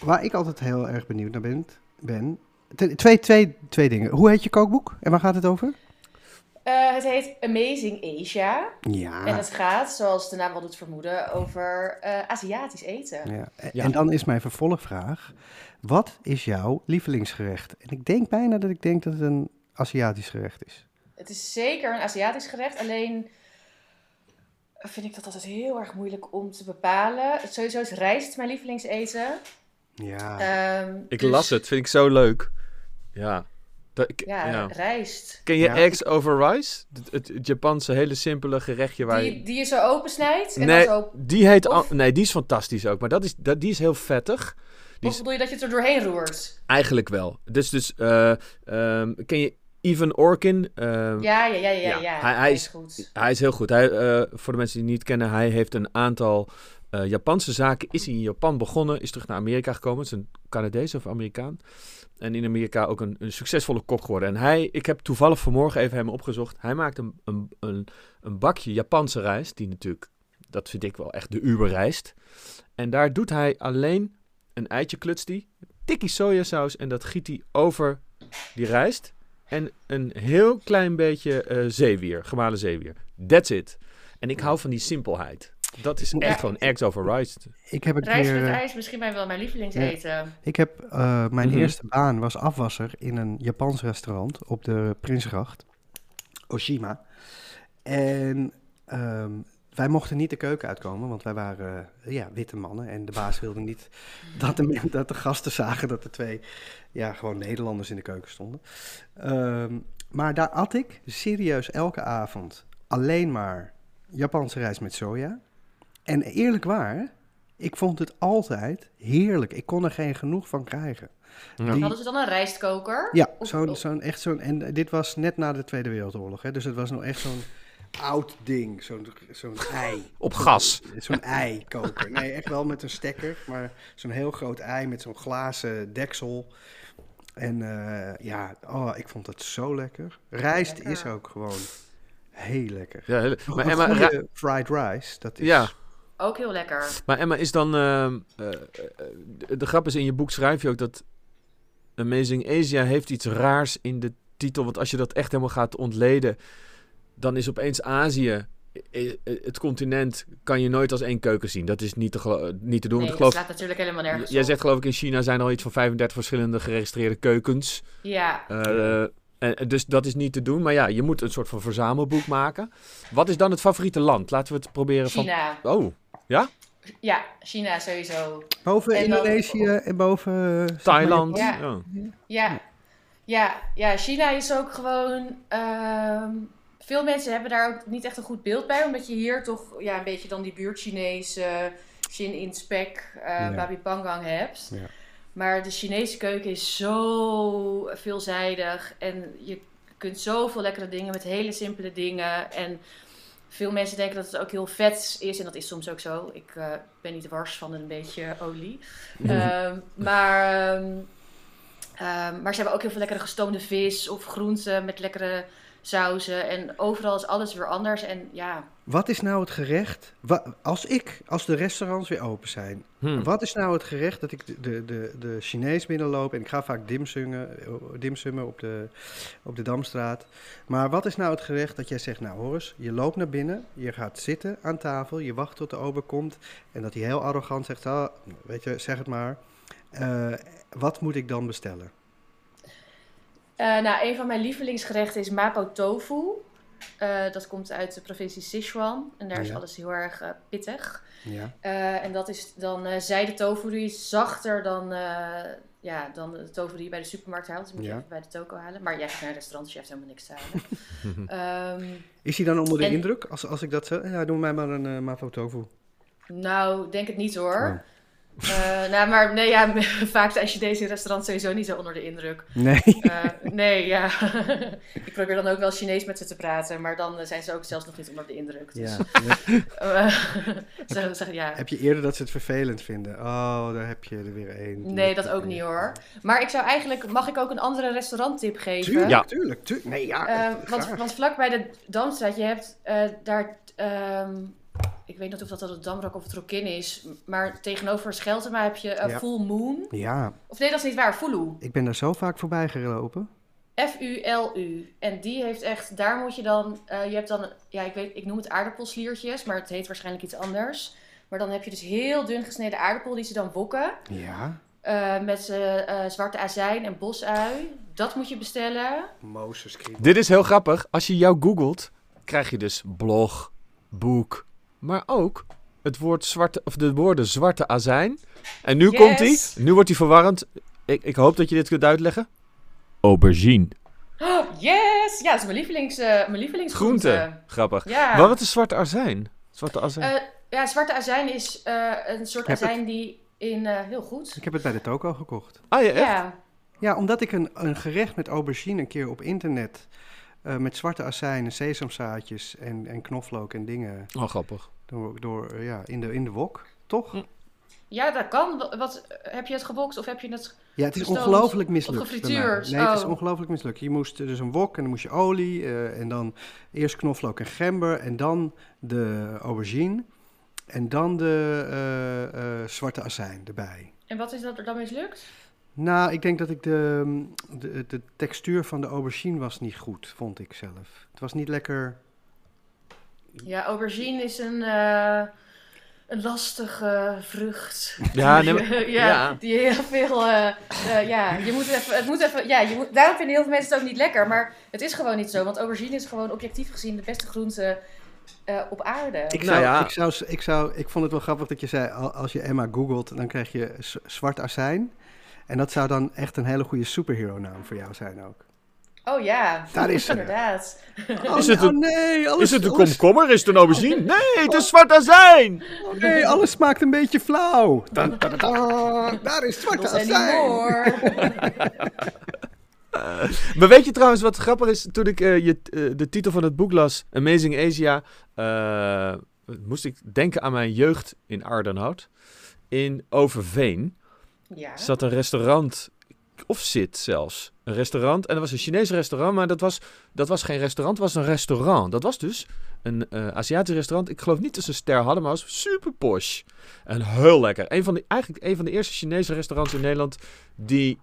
waar ik altijd heel erg benieuwd naar ben, ben twee, twee, twee dingen. Hoe heet je kookboek en waar gaat het over? Eh, het heet Amazing Asia. Ja. En het gaat, zoals de naam wel doet vermoeden, over eh, Aziatisch eten. Ja. En- Ja. En dan is mijn vervolgvraag. Wat is jouw lievelingsgerecht? En ik denk bijna dat ik denk dat het een Aziatisch gerecht is. Het is zeker een Aziatisch gerecht, alleen vind ik dat altijd heel erg moeilijk om te bepalen. Sowieso is rijst mijn lievelingseten. Ja. Ehm, Ik dus- las het, vind ik zo leuk. Ja. Dat, ik- Ja, ja. rijst. Ken je Ja. eggs over rice? Het, het, het Japanse hele simpele gerechtje waar Die, je... die je zo opensnijdt en Nee, dan zo... die heet... Of- Nee, die is fantastisch ook. Maar dat is, dat, die is heel vettig. Die Of is bedoel je dat je het er doorheen roert? eigenlijk wel. Dus, dus eh, ehm, ken je Ivan Orkin? Ehm, Ja, ja, ja, ja. ja, ja. hij- hij is- goed. Hij is heel goed. Hij, eh, voor de mensen die het niet kennen, hij heeft een aantal eh, Japanse zaken. Is in Japan begonnen, is terug naar Amerika gekomen. Het is een Canadees of Amerikaan. En in Amerika ook een, succesvolle kok geworden. En hij, ik heb toevallig vanmorgen even hem opgezocht. Hij maakt een, een, een, een bakje Japanse rijst, die natuurlijk, dat vind ik wel echt de uberrijst. En daar doet hij alleen een eitje klutst hij, tikkie sojasaus en dat giet hij over die rijst. En een heel klein beetje eh, zeewier, gemalen zeewier. That's it. En ik hou van die simpelheid. Dat is Ja. echt gewoon eggs over rice. Ik heb een Rijst keer... met eh, ijs, misschien mijn wel mijn lievelingseten. Ik heb eh, mijn Mhm. eerste baan was afwasser in een Japans restaurant op de Prinsengracht, Oshima. En ehm, wij mochten niet de keuken uitkomen, want wij waren eh, ja, witte mannen. En de baas wilde niet dat de, dat de gasten zagen dat er twee ja, gewoon Nederlanders in de keuken stonden. Ehm, maar daar at ik serieus elke avond alleen maar Japanse rijst met soja. En eerlijk waar, ik vond het altijd heerlijk. Ik kon er geen genoeg van krijgen. Ja. Die- Hadden ze dan een rijstkoker? Ja, zo'n, zo'n, echt zo'n... En dit was net na de Tweede Wereldoorlog, hè, dus het was nog echt zo'n oud ding. Zo'n, zo'n ei. Op gas. Zo'n ei-koker. Nee, echt wel met een stekker, maar zo'n heel groot ei met zo'n glazen deksel. En eh, ja, oh, ik vond het zo lekker. Rijst Lekker. is ook gewoon heel lekker. Ja, Maar maar, ra- fried rice, dat is... ja, Ook heel lekker. maar Emma is dan... ehm, eh, eh, de, de grap is, in je boek schrijf je ook dat Amazing Asia heeft iets raars in de titel. Want als je dat echt helemaal gaat ontleden, dan is opeens Azië... eh, Het continent kan je nooit als één keuken zien. Dat is niet te, niet te doen. Nee, want dat ik geloof, slaat natuurlijk helemaal nergens jij op. zegt geloof ik in China zijn er al iets van 35 verschillende geregistreerde keukens. Ja, en, dus dat is niet te doen. Maar ja, je moet een soort van verzamelboek maken. Wat is dan het favoriete land? Laten we het proberen van... China. Oh, Ja, China sowieso. Boven En dan- Indonesië en boven... eh, Thailand. Ja. Ja. Ja, ja, ja China is ook gewoon. ehm, veel mensen hebben daar ook niet echt een goed beeld bij, omdat je hier toch ja, een beetje dan die buurt Chinees, eh Shin in Spek, eh Ja. Babi Pangang hebt. Ja. Maar de Chinese keuken is zo veelzijdig en je kunt zoveel lekkere dingen met hele simpele dingen. En veel mensen denken dat het ook heel vet is en dat is soms ook zo. Ik eh, ben niet wars van een beetje olie. Ehm, maar, ehm, ehm, maar ze hebben ook heel veel lekkere gestoomde vis of groenten met lekkere sauzen. En overal is alles weer anders. En ja, Wat is nou het gerecht? als ik, als de restaurants weer open zijn, Hm. wat is nou het gerecht dat ik de, de, de, de Chinees binnenloop en ik ga vaak dimsummen, dimsummen op, de, op de Damstraat. Maar wat is nou het gerecht dat jij zegt, nou Horus, je loopt naar binnen, je gaat zitten aan tafel, je wacht tot de ober komt en dat hij heel arrogant zegt, ah, weet je, zeg het maar. Eh, wat moet ik dan bestellen? Eh, nou, een van mijn lievelingsgerechten is mapo tofu. Eh, dat komt uit de provincie Sichuan. En daar is alles heel erg eh, pittig. Ja. En dat is dan zijde tofu. Die is zachter dan, ja, dan de tofu die je bij de supermarkt haalt. Dus moet je Ja. even bij de toko halen. Maar jij gaat naar een restaurant, dus je hebt helemaal niks te halen. Ehm, Is hij dan onder de En- indruk als, als ik dat zeg? Ja, doe mij maar een mapo tofu. nou, denk het niet hoor. Oh. Eh, nou, maar nee, ja, vaak zijn Chinese restaurants sowieso niet zo onder de indruk. Nee. Eh, nee, ja. ik probeer dan ook wel Chinees met ze te praten, maar dan eh, zijn ze ook zelfs nog niet onder de indruk. Dus, Ja. ze zeggen ja. Heb je eerder dat ze het vervelend vinden? Oh, daar heb je er weer één. Nee, dat ook niet hoor. Maar ik zou eigenlijk, mag ik ook een andere restauranttip geven? Tuurlijk, Ja. tuurlijk, tuurlijk. Nee, ja, Eh, want, want vlak bij de Damstraat, je hebt eh, daar, ehm, ik weet niet of dat het Damrak of het Rokin is, maar tegenover Scheltema heb je eh, Ja. Full Moon. Ja, Of nee, dat is niet waar, Fulu. ik ben daar zo vaak voorbij gelopen. F-U-L-U. En die heeft echt, daar moet je dan, eh, je hebt dan, ja, ik weet, ik noem het aardappelsliertjes, maar het heet waarschijnlijk iets anders. Maar dan heb je dus heel dun gesneden aardappel die ze dan wokken. Ja, eh, met zwarte azijn en bosui. Dat moet je bestellen. Mozes. Dit is heel grappig. Als je jou googelt, krijg je dus blog, boek, maar ook het woord zwarte, of de woorden zwarte azijn. En nu Yes. komt hij. Nu wordt hij verwarrend. Ik, ik hoop dat je dit kunt uitleggen. Aubergine. Oh, yes! Ja, dat is mijn, lievelings, eh mijn lievelingsgroente. Groente. Grappig. Ja. Maar wat is zwarte azijn? Zwarte azijn. Eh, ja, zwarte azijn is eh, een soort Heb azijn die in... eh, heel goed. Ik heb het bij de toko gekocht. ah ja, echt? Ja. Ja, omdat ik een, een gerecht met aubergine een keer op internet... eh, met zwarte azijn en sesamzaadjes en, en knoflook en dingen... Oh, grappig. door, door eh, ja, in, de, in de wok. toch? Hm. Ja, dat kan. Wat, wat- heb je het gewokt of heb je het... Ja, het is ongelooflijk of mislukt. Nee, het is Oh. ongelooflijk mislukt. Je moest dus een wok en dan moest je olie eh, en dan eerst knoflook en gember en dan de aubergine en dan de eh, eh, zwarte azijn erbij. En wat is dat er dan mislukt? Nou, ik denk dat ik de, de, de textuur van de aubergine was niet goed, vond ik zelf. Het was niet lekker... Ja, aubergine is een, eh, een lastige vrucht. Ja, Die, nee, ja, ja. die heel veel. eh, eh, ja, je moet even. Het moet even. Ja, je moet, daarom vinden heel veel mensen het ook niet lekker. Maar het is gewoon niet zo. Want aubergine is gewoon objectief gezien de beste groente eh, op aarde. Ik, Nou zou, ja. ik, zou, ik, zou, ik vond het wel grappig dat je zei, al- als je Emma googelt, dan krijg je zwart azijn. En dat zou dan echt een hele goede superhero naam voor jou zijn ook. Oh ja, Daar is ze. inderdaad. Oh, Is het oh een- nee, alles, Is het een alles- komkommer? Is het een aubergine? Nee, het is zwart azijn! oh nee, alles smaakt een beetje flauw. Dan, dan, dan, dan, daar is zijn azijn. Maar weet je trouwens wat grappig is? Toen ik eh, je, eh, de titel van het boek las, Amazing Asia, eh, moest ik denken aan mijn jeugd in Ardenhout. In Overveen Ja. zat een restaurant, of zit zelfs, een restaurant. En dat was een Chinees restaurant, maar dat was, dat was geen restaurant, was een restaurant. Dat was dus een eh, Aziatisch restaurant. Ik geloof niet dat ze een ster hadden, maar was super posh. En heel lekker. Een van de, eigenlijk een van de eerste Chinese restaurants in Nederland die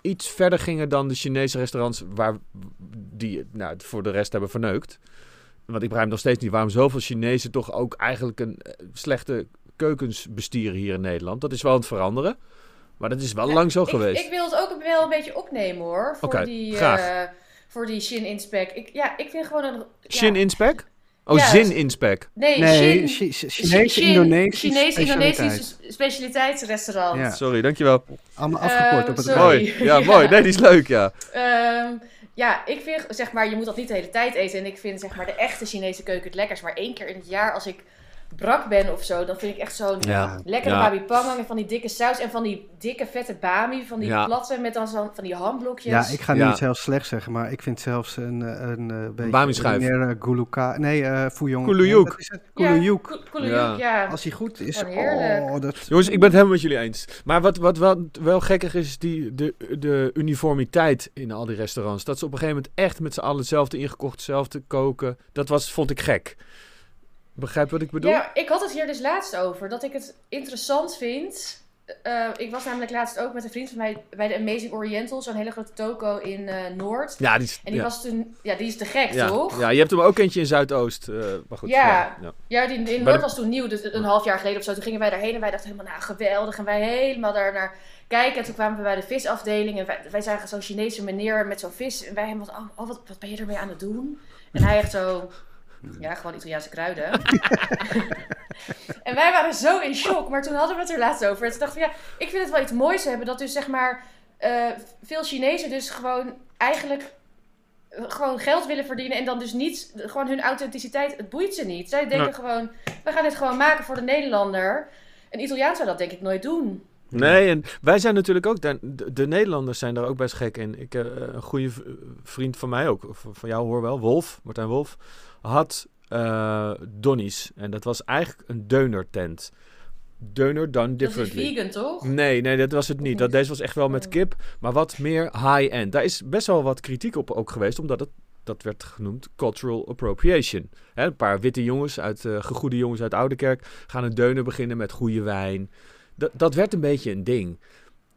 iets verder gingen dan de Chinese restaurants waar die het, nou, voor de rest hebben verneukt. Want ik begrijp nog steeds niet waarom zoveel Chinezen toch ook eigenlijk een eh, slechte keukens bestieren hier in Nederland. Dat is wel aan het veranderen. Maar dat is wel Ja, lang zo ik, geweest. Ik wil het ook wel een beetje opnemen hoor. Voor die, graag. eh, voor die Shin Inspec. Ik, ja, ik vind gewoon een. Shin ja, Inspec? Oh, Ja, Zin Inspec. Nee, Nee, Shin. Chi- Chinees, Shin- Indonesisch, Chinees-Indonesisch specialiteitsrestaurant. Ja. Sorry, dankjewel. Allemaal afgekort Eh, op het woord. Mooi. Ja, mooi. Nee, die is leuk, ja. Ehm, ja, ik vind, zeg maar, je moet dat niet de hele tijd eten. En ik vind, zeg maar, de echte Chinese keuken het lekkerst. Maar één keer in het jaar, als ik brak ben of zo, dan vind ik echt zo'n Ja. lekkere Ja. babi pangang. En van die dikke saus. En van die dikke vette bami. Van die Ja. platte met dan zo, van die hamblokjes. Ja, ik ga nu niet zelfs slecht zeggen, maar ik vind zelfs een, eh, een, eh beetje... Bami-schijf. Meer uh, guluka... Nee, eh fuyong. Kulujuk. Wat? Kulujuk. Ja. Als hij goed is, oh, dat... Jongens, ik ben het helemaal met jullie eens. Maar wat, wat wel, wel gekkig is, is die, de, de uniformiteit in al die restaurants. Dat ze op een gegeven moment echt met z'n allen hetzelfde ingekocht, hetzelfde koken. Dat was, vond ik gek. Begrijp wat ik bedoel? Ja, ik had het hier dus laatst over. Dat ik het interessant vind. Eh, ik was namelijk laatst ook met een vriend van mij bij de Amazing Oriental. Zo'n hele grote toko in eh, Noord. Ja, die is, En die ja. was toen... Ja, die is te gek, ja. toch? Ja, je hebt hem ook eentje in Zuidoost. eh maar goed. Ja. ja. Ja, die in Noord de- was toen nieuw, dus een half jaar geleden of zo. Toen gingen wij daarheen en wij dachten helemaal, nou geweldig. En wij helemaal daar naar kijken. En toen kwamen we bij de visafdeling en wij, wij zagen zo'n Chinese meneer met zo'n vis. En wij helemaal, oh, oh, wat, wat ben je ermee aan het doen? En hij echt zo, ja, gewoon Italiaanse kruiden. en wij waren zo in shock, maar toen hadden we het er laatst over. En toen dachten we, ja, ik vind het wel iets moois hebben dat dus zeg maar eh, veel Chinezen dus gewoon eigenlijk eh, gewoon geld willen verdienen en dan dus niet, gewoon hun authenticiteit, het boeit ze niet. Zij denken gewoon, we gaan dit gewoon maken voor de Nederlander. Een Italiaan zou dat denk ik nooit doen. Nee, en wij zijn natuurlijk ook, daar- de, de Nederlanders zijn daar ook best gek in. Ik, eh, een goede vriend van mij ook, van jou hoor wel, Wolf, Martijn Wolf, had eh Donnie's. En dat was eigenlijk een deunertent. Deuner done Dat is differently. vegan, toch? Nee, nee, dat was het niet. Dat, deze was echt wel met kip, maar wat meer high-end. Daar is best wel wat kritiek op ook geweest, omdat het, dat werd genoemd cultural appropriation. Hè, een paar witte jongens, uit, eh gegoede jongens uit Oudekerk, gaan een deuner beginnen met goede wijn. Dat, dat werd een beetje een ding.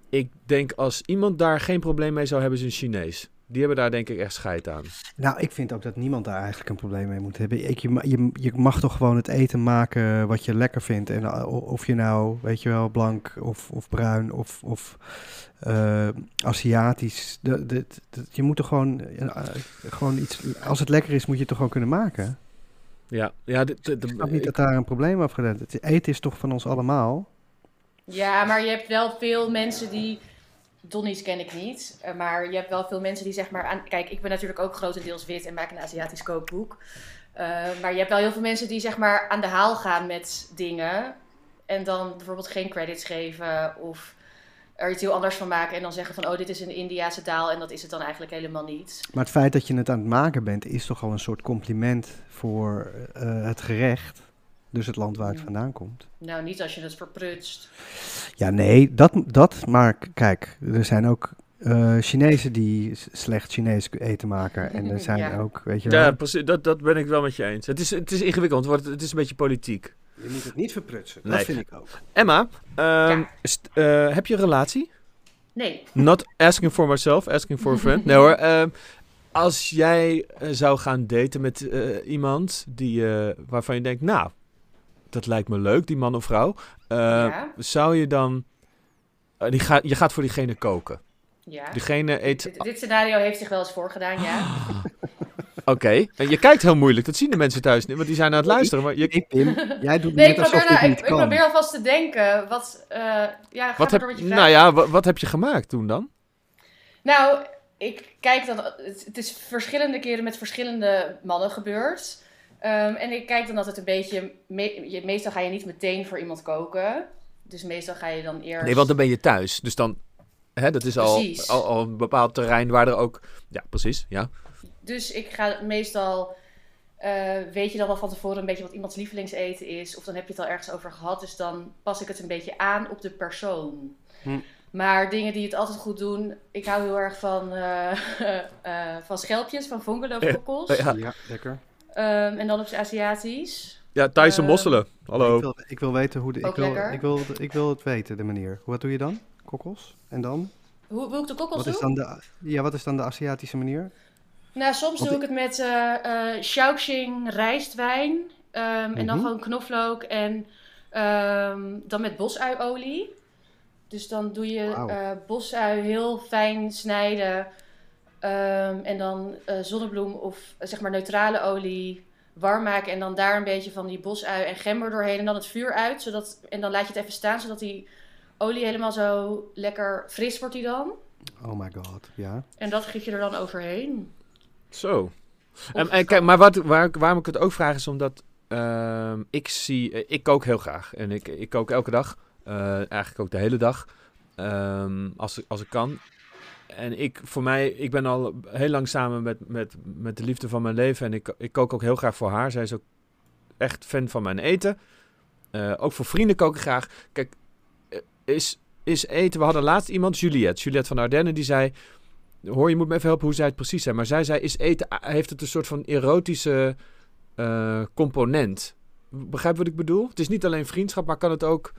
Ik denk als iemand daar geen probleem mee zou hebben, is een Chinees. Die hebben daar denk ik echt scheid aan. Nou, ik vind ook dat niemand daar eigenlijk een probleem mee moet hebben. Ik, je, je, je mag toch gewoon het eten maken wat je lekker vindt. En uh, of je nou, weet je wel, blank of, of bruin of, of eh, Aziatisch. De, de, de- je moet toch gewoon, eh, gewoon iets... Als het lekker is, moet je het toch gewoon kunnen maken? Ja, ja Ik snap niet dat daar een probleem af gedaan Het eten is toch van ons allemaal? Ja, maar je hebt wel veel mensen die. Donnie's ken ik niet. eh, Maar je hebt wel veel mensen die zeg maar aan. Kijk, ik ben natuurlijk ook grotendeels wit en maak een Aziatisch kookboek. Eh, maar je hebt wel heel veel mensen die zeg maar aan de haal gaan met dingen. En dan bijvoorbeeld geen credits geven of er iets heel anders van maken. En dan zeggen van, oh, dit is een Indiase taal en dat is het dan eigenlijk helemaal niet. Maar het feit dat je het aan het maken bent, is toch al een soort compliment voor eh, het gerecht. Dus het land waar het vandaan komt. Nou, niet als je het verprutst. Ja, nee, dat, dat maar kijk, er zijn ook eh, Chinezen die slecht Chinees eten maken. En er zijn Ja. ook, weet je wel, Ja, precies. Dat, dat ben ik wel met je eens. Het is, het is ingewikkeld, want het is een beetje politiek. je moet het niet verprutsen. Nee. Dat vind ik ook. Emma, ehm, Ja. eh, heb je een relatie? Nee. Not asking for myself, asking for a friend. Nee hoor. ehm, als jij eh, zou gaan daten met eh, iemand die, waarvan je denkt, nou, dat lijkt me leuk, die man of vrouw. eh, Ja. Zou je dan... eh, die ga, je gaat voor diegene koken. Ja. Diegene eet... Dit, dit scenario heeft zich wel eens voorgedaan, ja. Oké. En je kijkt heel moeilijk. Dat zien de mensen thuis niet, want die zijn aan het luisteren. Maar je, Nee, Pim, jij doet Nee, ik net alsof probeer, dit nou, niet ik, probeer alvast te denken. Wat, eh, ja, wat heb, je vraag. nou ja, wat, wat heb je gemaakt toen dan? Nou, ik kijk dan. Het, het is verschillende keren met verschillende mannen gebeurd. Ehm, en ik kijk dan altijd een beetje. me- je, meestal ga je niet meteen voor iemand koken. Dus meestal ga je dan eerst. Nee, want dan ben je thuis. Dus dan... Hè, dat is al, al, al een bepaald terrein waar er ook... Ja, precies. Ja. Dus ik ga meestal. eh, weet je dan wel van tevoren een beetje wat iemands lievelingseten is. Of dan heb je het al ergens over gehad. Dus dan pas ik het een beetje aan op de persoon. Hm. Maar dingen die het altijd goed doen. Ik hou heel erg van, eh, eh, van schelpjes, van vongeloofkokkels. Ja. Ja, lekker. Ehm, en dan op zijn Aziatisch. Ja, Thaise Eh, mosselen. Hallo. Ik wil, ik wil weten hoe de, ik wil, lekker. ik, wil, ik wil het weten, de manier. Wat doe je dan? Kokkels? En dan? Hoe wil ik de kokkels Wat is doen? dan de, ja, wat is dan de Aziatische manier? Nou, soms Want doe ik het met eh eh Shaoxing rijstwijn. ehm, En dan Mhm. gewoon knoflook en ehm, dan met bosuiolie. Dus dan doe je Wauw. eh bosui heel fijn snijden. Ehm, en dan eh, zonnebloem of zeg maar neutrale olie warm maken. En dan daar een beetje van die bosui en gember doorheen. En dan het vuur uit. Zodat, en dan laat je het even staan, zodat die olie helemaal zo lekker fris wordt die dan. Oh my god, ja. En dat giet je er dan overheen. Zo. Of En, en kijk, maar wat, waar, waarom ik het ook vraag is omdat ehm, ik zie, eh, ik kook heel graag en ik, ik kook elke dag, Eh, eigenlijk ook de hele dag, Ehm, als, als ik kan. En ik, voor mij, ik ben al heel lang samen met, met, met de liefde van mijn leven en ik, ik kook ook heel graag voor haar. Zij is ook echt fan van mijn eten. Eh, ook voor vrienden kook ik graag. Kijk, eh, is, is eten, we hadden laatst iemand, Juliette, Juliette van Ardennen, die zei... Hoor, je moet me even helpen hoe zij het precies zei. Maar zij zei, is eten, heeft het een soort van erotische eh, component. Begrijp wat ik bedoel? Het is niet alleen vriendschap, maar kan het ook...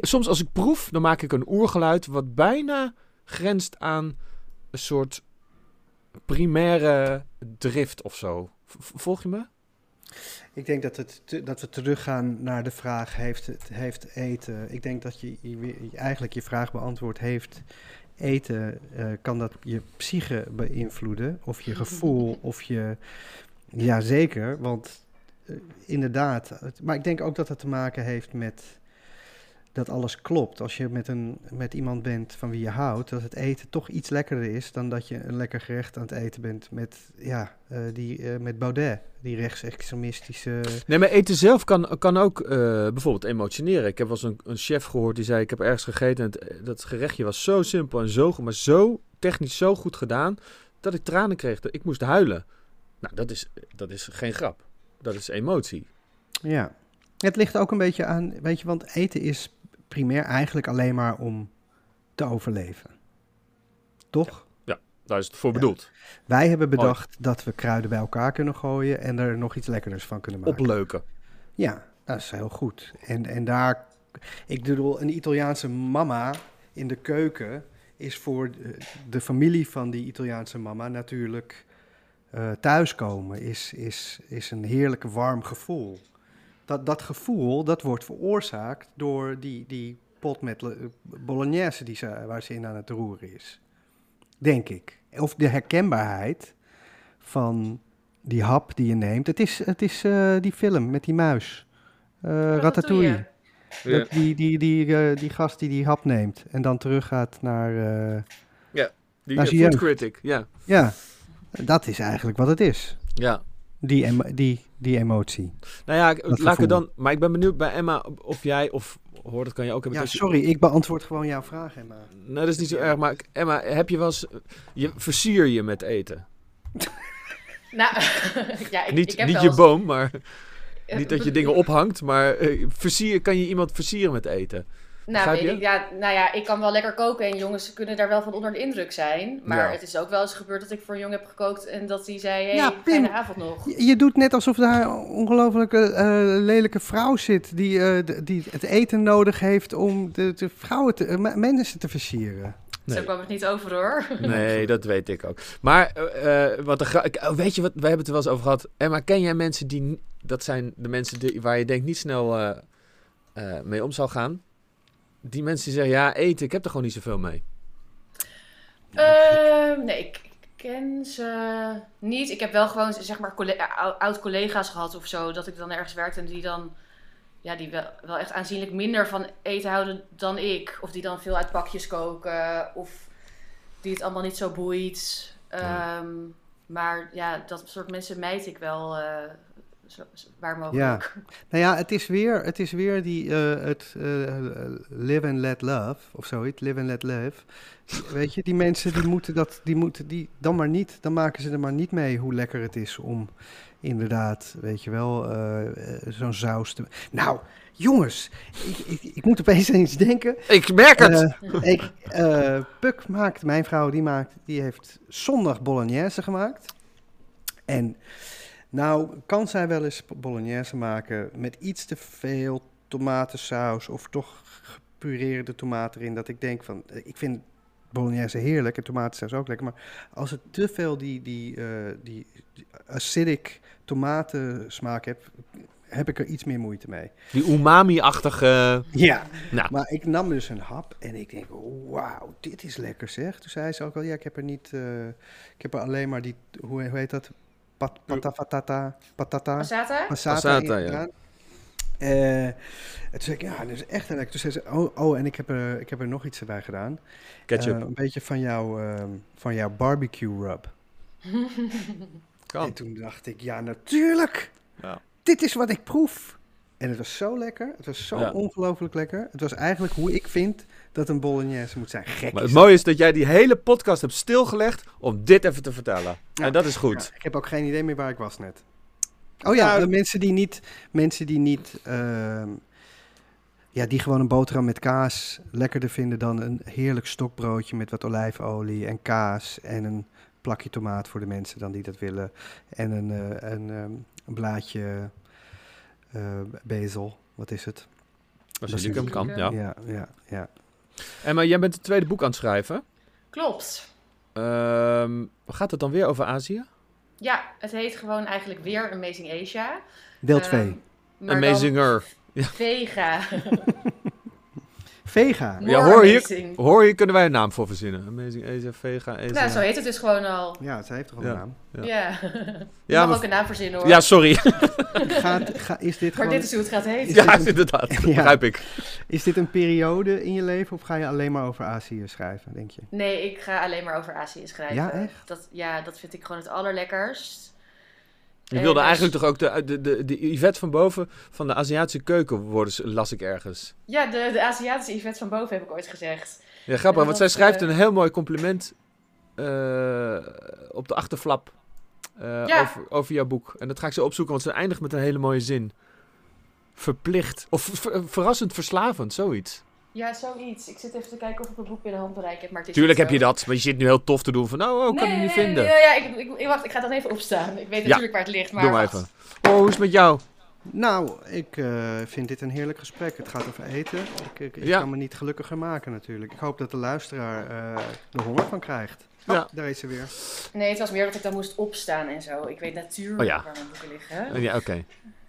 Soms als ik proef, dan maak ik een oergeluid wat bijna grenst aan een soort primaire drift of zo. Volg je me? Ik denk dat, het, te- dat we teruggaan naar de vraag, heeft, het, heeft eten... Ik denk dat je, eigenlijk je vraag beantwoord heeft... Eten, eh, kan dat je psyche beïnvloeden? Of je gevoel, of je... Ja, zeker, want eh, inderdaad... het- maar ik denk ook dat het te maken heeft met... Dat alles klopt. Als je met, een, met iemand bent van wie je houdt, dat het eten toch iets lekkerder is dan dat je een lekker gerecht aan het eten bent met, ja, eh, die, eh, met Baudet, die rechtsextremistische. Nee, maar eten zelf kan, kan ook eh, bijvoorbeeld emotioneren. Ik heb wel eens een, een chef gehoord die zei: Ik heb ergens gegeten en het, dat gerechtje was zo simpel en zo, maar zo technisch zo goed gedaan dat ik tranen kreeg. Dat ik moest huilen. Nou, dat is, dat is geen grap. Dat is emotie. Ja. Het ligt ook een beetje aan, weet je, want eten is primair eigenlijk alleen maar om te overleven. Toch? Daar is het voor Ja. bedoeld. Wij hebben bedacht dat we kruiden bij elkaar kunnen gooien en er nog iets lekkerders van kunnen maken. Opleuken. Ja, dat is heel goed. En, en daar, ik bedoel, een Italiaanse mama in de keuken is voor de, de familie van die Italiaanse mama natuurlijk eh, thuiskomen. Is, is, is een heerlijk warm gevoel. Dat, dat gevoel, dat wordt veroorzaakt door die, die pot met le- bolognese die ze, waar ze in aan het roeren is. Denk ik. Of de herkenbaarheid van die hap die je neemt. Het is, het is eh, die film met die muis. Eh Ratatouille. Dat, die, die, die, eh, die gast die die hap neemt en dan teruggaat naar... eh, Die Naar zijn food jeugd. critic, ja. ja, dat is eigenlijk wat het is. ja. Die, emo- die, die emotie. Nou ja, ik- laat ik dan... Maar ik ben benieuwd bij Emma of jij, of hoor, dat kan je ook hebben. Ja, je- sorry, ik beantwoord gewoon jouw vraag, Emma. Nou, dat is niet zo erg, maar Emma, heb je wel eens... Je, versier je met eten? Nou, ja, ik, niet ik heb niet wel je boom, maar... Niet dat je dingen ophangt, maar versier, kan je iemand versieren met eten? Nou, weet ik, ja, nou ja, ik kan wel lekker koken en jongens kunnen daar wel van onder de indruk zijn. Maar Ja. het is ook wel eens gebeurd dat ik voor een jongen heb gekookt en dat hij zei, hey, Ja, Pim. avond nog. Je, je doet net alsof daar een ongelofelijke eh, lelijke vrouw zit die, eh, die het eten nodig heeft om de, de vrouwen te, eh, mensen te versieren. Zo kwam het niet over hoor. Nee, dat weet ik ook. Maar wat de oh, weet je wat, wij hebben het er wel eens over gehad. Emma, ken jij mensen die, dat zijn de mensen die, waar je denkt niet snel eh, eh, mee om zal gaan? Die mensen die zeggen, ja, eten, ik heb er gewoon niet zoveel mee. Ehm, nee, ik, ken ze niet. Ik heb wel gewoon, zeg maar, colle- ou- oud-collega's gehad of zo, dat ik dan ergens werkte en die dan, ja, die wel, wel echt aanzienlijk minder van eten houden dan ik. Of die dan veel uit pakjes koken, of die het allemaal niet zo boeit. Ehm, maar ja, dat soort mensen mijt ik wel eh, zo, zo- waar mogelijk. Nou ja, het is weer, het is weer die, eh, het eh, live and let love, of zoiets, live and let live. Weet je, die mensen die moeten dat, die moeten die dan maar niet, dan maken ze er maar niet mee hoe lekker het is om inderdaad, weet je wel, eh, zo'n saus te... Nou, jongens, ik, ik, ik moet opeens aan iets denken. Ik merk het! Ik, eh, Puk maakt, mijn vrouw, die maakt, die heeft zondag bolognese gemaakt. En nou kan zij wel eens bolognese maken met iets te veel tomatensaus of toch gepureerde tomaten erin. Dat ik denk van, eh, ik vind bolognese heerlijk en tomatensaus ook lekker. Maar als het te veel die, die, eh, die, die acidic tomatensmaak hebt, heb ik er iets meer moeite mee. Die umami-achtige... Ja, Nou. maar ik nam dus een hap en ik denk, wauw, dit is lekker zeg. Toen zei ze ook al, ja, ik heb er niet, eh, ik heb er alleen maar die, hoe, hoe heet dat? Pat, patata, patata, Passata? passata, ja. Eh, en toen zei ik, ja, dat is echt lekker. Toen zei ze, oh, oh en ik heb, er, ik heb er nog iets erbij gedaan. Ketchup. Eh, een beetje van, jou, ehm, van jouw barbecue rub. kan. En toen dacht ik, ja, natuurlijk. Ja. Dit is wat ik proef. En het was zo lekker. Het was zo Ja. ongelooflijk lekker. Het was eigenlijk hoe ik vind dat een bolognese moet zijn. Gek Maar is het mooie is dat jij die hele podcast hebt stilgelegd om dit even te vertellen. Ja. En dat is goed. Ja, ik heb ook geen idee meer waar ik was net. Oh ja, Nou, eh, mensen die niet... Mensen die niet... ehm, ja, die gewoon een boterham met kaas lekkerder vinden dan een heerlijk stokbroodje met wat olijfolie en kaas en een plakje tomaat voor de mensen dan die dat willen. En een, eh, een, ehm, een blaadje eh, bezel. Wat is het? Basilicum kan, ja. Ja, ja, ja. En maar jij bent het tweede boek aan het schrijven. Klopt. Ehm, gaat het dan weer over Azië? Ja, het heet gewoon eigenlijk weer Amazing Asia. Deel Ehm, 2. maar dan Amazinger. Vega. Vega. Ja, More hoor hier-. Hoor, hier kunnen wij een naam voor verzinnen. Amazing Asia, Vega, Asia. Nou, zo heet het dus gewoon al. Ja, zij heeft toch Ja. een naam. Ja. Ja. Je Ja, mag maar- ook een naam verzinnen hoor. Ja, sorry. Gaat, ga, is dit maar gewoon... dit is hoe het gaat heten. Is ja, een- inderdaad. Dat Ja. begrijp ik. Is dit een periode in je leven of ga je alleen maar over Azië schrijven, denk je? Nee, ik ga alleen maar over Azië schrijven. Ja, echt? Dat, ja, dat vind ik gewoon het allerlekkerst. Je wilde dus- eigenlijk toch ook de, de, de, de Yvette van boven van de Aziatische keuken worden, las ik ergens. Ja, de, de Aziatische Yvette van boven heb ik ooit gezegd. Ja, grappig, want zij schrijft eh, een heel mooi compliment eh, op de achterflap eh, Ja. over, over jouw boek. En dat ga ik zo opzoeken, want ze eindigt met een hele mooie zin. Verplicht, of ver- verrassend verslavend, zoiets. Ja, zoiets. Ik zit even te kijken of ik het boek binnen handbereik heb. Maar het Tuurlijk heb je dat, maar je zit nu heel tof te doen van, nou, oh, kan nee, ik niet nee, vinden. Nee, ja, ik, ik, ik- wacht, ik ga dan even opstaan. Ik weet Ja. natuurlijk waar het ligt. Maar Doe maar even. Oh, hoe is het met jou? Nou, ik eh, vind dit een heerlijk gesprek. Het gaat over eten. Ik, ik, ik Ja. kan me niet gelukkiger maken natuurlijk. Ik hoop dat de luisteraar eh er honger van krijgt. Ja. Oh, daar is ze weer. Nee, het was meer dat ik dan moest opstaan en zo. Ik weet natuurlijk Oh ja. waar mijn boeken liggen. Ja, oké.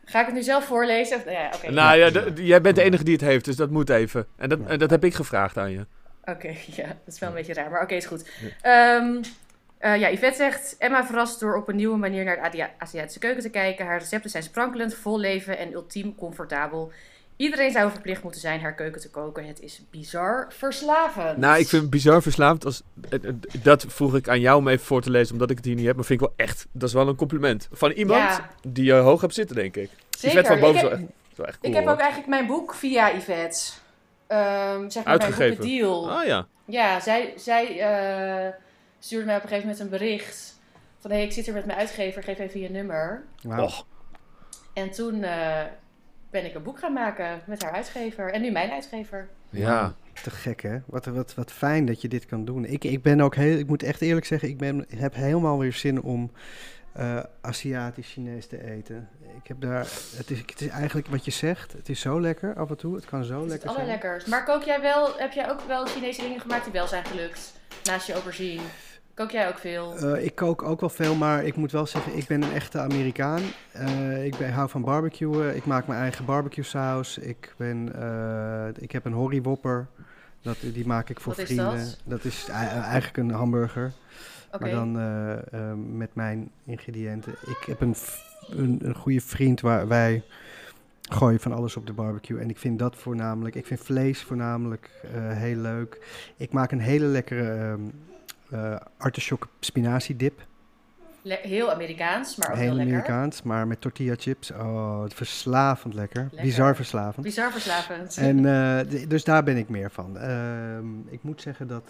Ga ik het nu zelf voorlezen? Of- Ja, oké. Nou ja, jij bent de enige die het heeft, dus dat moet even. En dat, en dat heb ik gevraagd aan je. Oké, ja, dat is wel een beetje raar, maar oké, is goed. Ehm, eh, ja, Yvette zegt, Emma verrast door op een nieuwe manier naar de Aziatische keuken te kijken. Haar recepten zijn sprankelend, vol leven en ultiem comfortabel. Iedereen zou verplicht moeten zijn haar keuken te koken. Het is bizar verslavend. Nou, ik vind het bizar verslaafd. Als, eh, eh, dat vroeg ik aan jou om even voor te lezen, omdat ik het hier niet heb. Maar vind ik wel echt, dat is wel een compliment. Van iemand Ja. die je hoog hebt zitten, denk ik. Zeker. Yvette van boven ik is heb, wel echt, is wel echt cool. ik heb ook eigenlijk mijn boek via Yvette. Ehm zeg maar mijn Uitgegeven. boekendeal. Ah ja. Ja, zij, zij eh, stuurde mij op een gegeven moment een bericht. Van, hé, hey, ik zit hier met mijn uitgever, geef even je nummer. Wauw. Och, En toen eh, ben ik een boek gaan maken met haar uitgever. En nu mijn uitgever. Ja. Te gek, hè? Wat, wat, wat fijn dat je dit kan doen. Ik, ik ben ook heel, ik moet echt eerlijk zeggen, ik ben, heb helemaal weer zin om eh, Aziatisch Chinees te eten. Ik heb daar, het is, het is eigenlijk wat je zegt, het is zo lekker af en toe. Het kan zo Het lekker het zijn. allerlekkers. Maar kook jij wel, heb jij ook wel Chinese dingen gemaakt die wel zijn gelukt? Naast je aubergine. Kook jij ook veel? Eh, ik kook ook wel veel, maar ik moet wel zeggen, ik ben een echte Amerikaan. Eh, ik ben, hou van barbecuen. Ik maak mijn eigen barbecue saus. Ik, ben, eh, ik heb een horrywhopper. Dat, die maak ik voor Wat is vrienden. dat? is ei- eigenlijk een hamburger. Maar dan met mijn ingrediënten. Ik heb een, een, een goede vriend waar wij gooien van alles op de barbecue. En ik vind dat voornamelijk, ik vind vlees voornamelijk heel leuk. Ik maak een hele lekkere ehm eh artichoke spinazie dip. Le- heel Amerikaans, maar ook heel, heel lekker. Amerikaans, maar met tortilla chips. Oh, verslavend lekker. Lekker. Bizar verslavend. Bizar verslavend. En eh, dus daar ben ik meer van. Ehm, ik moet zeggen dat...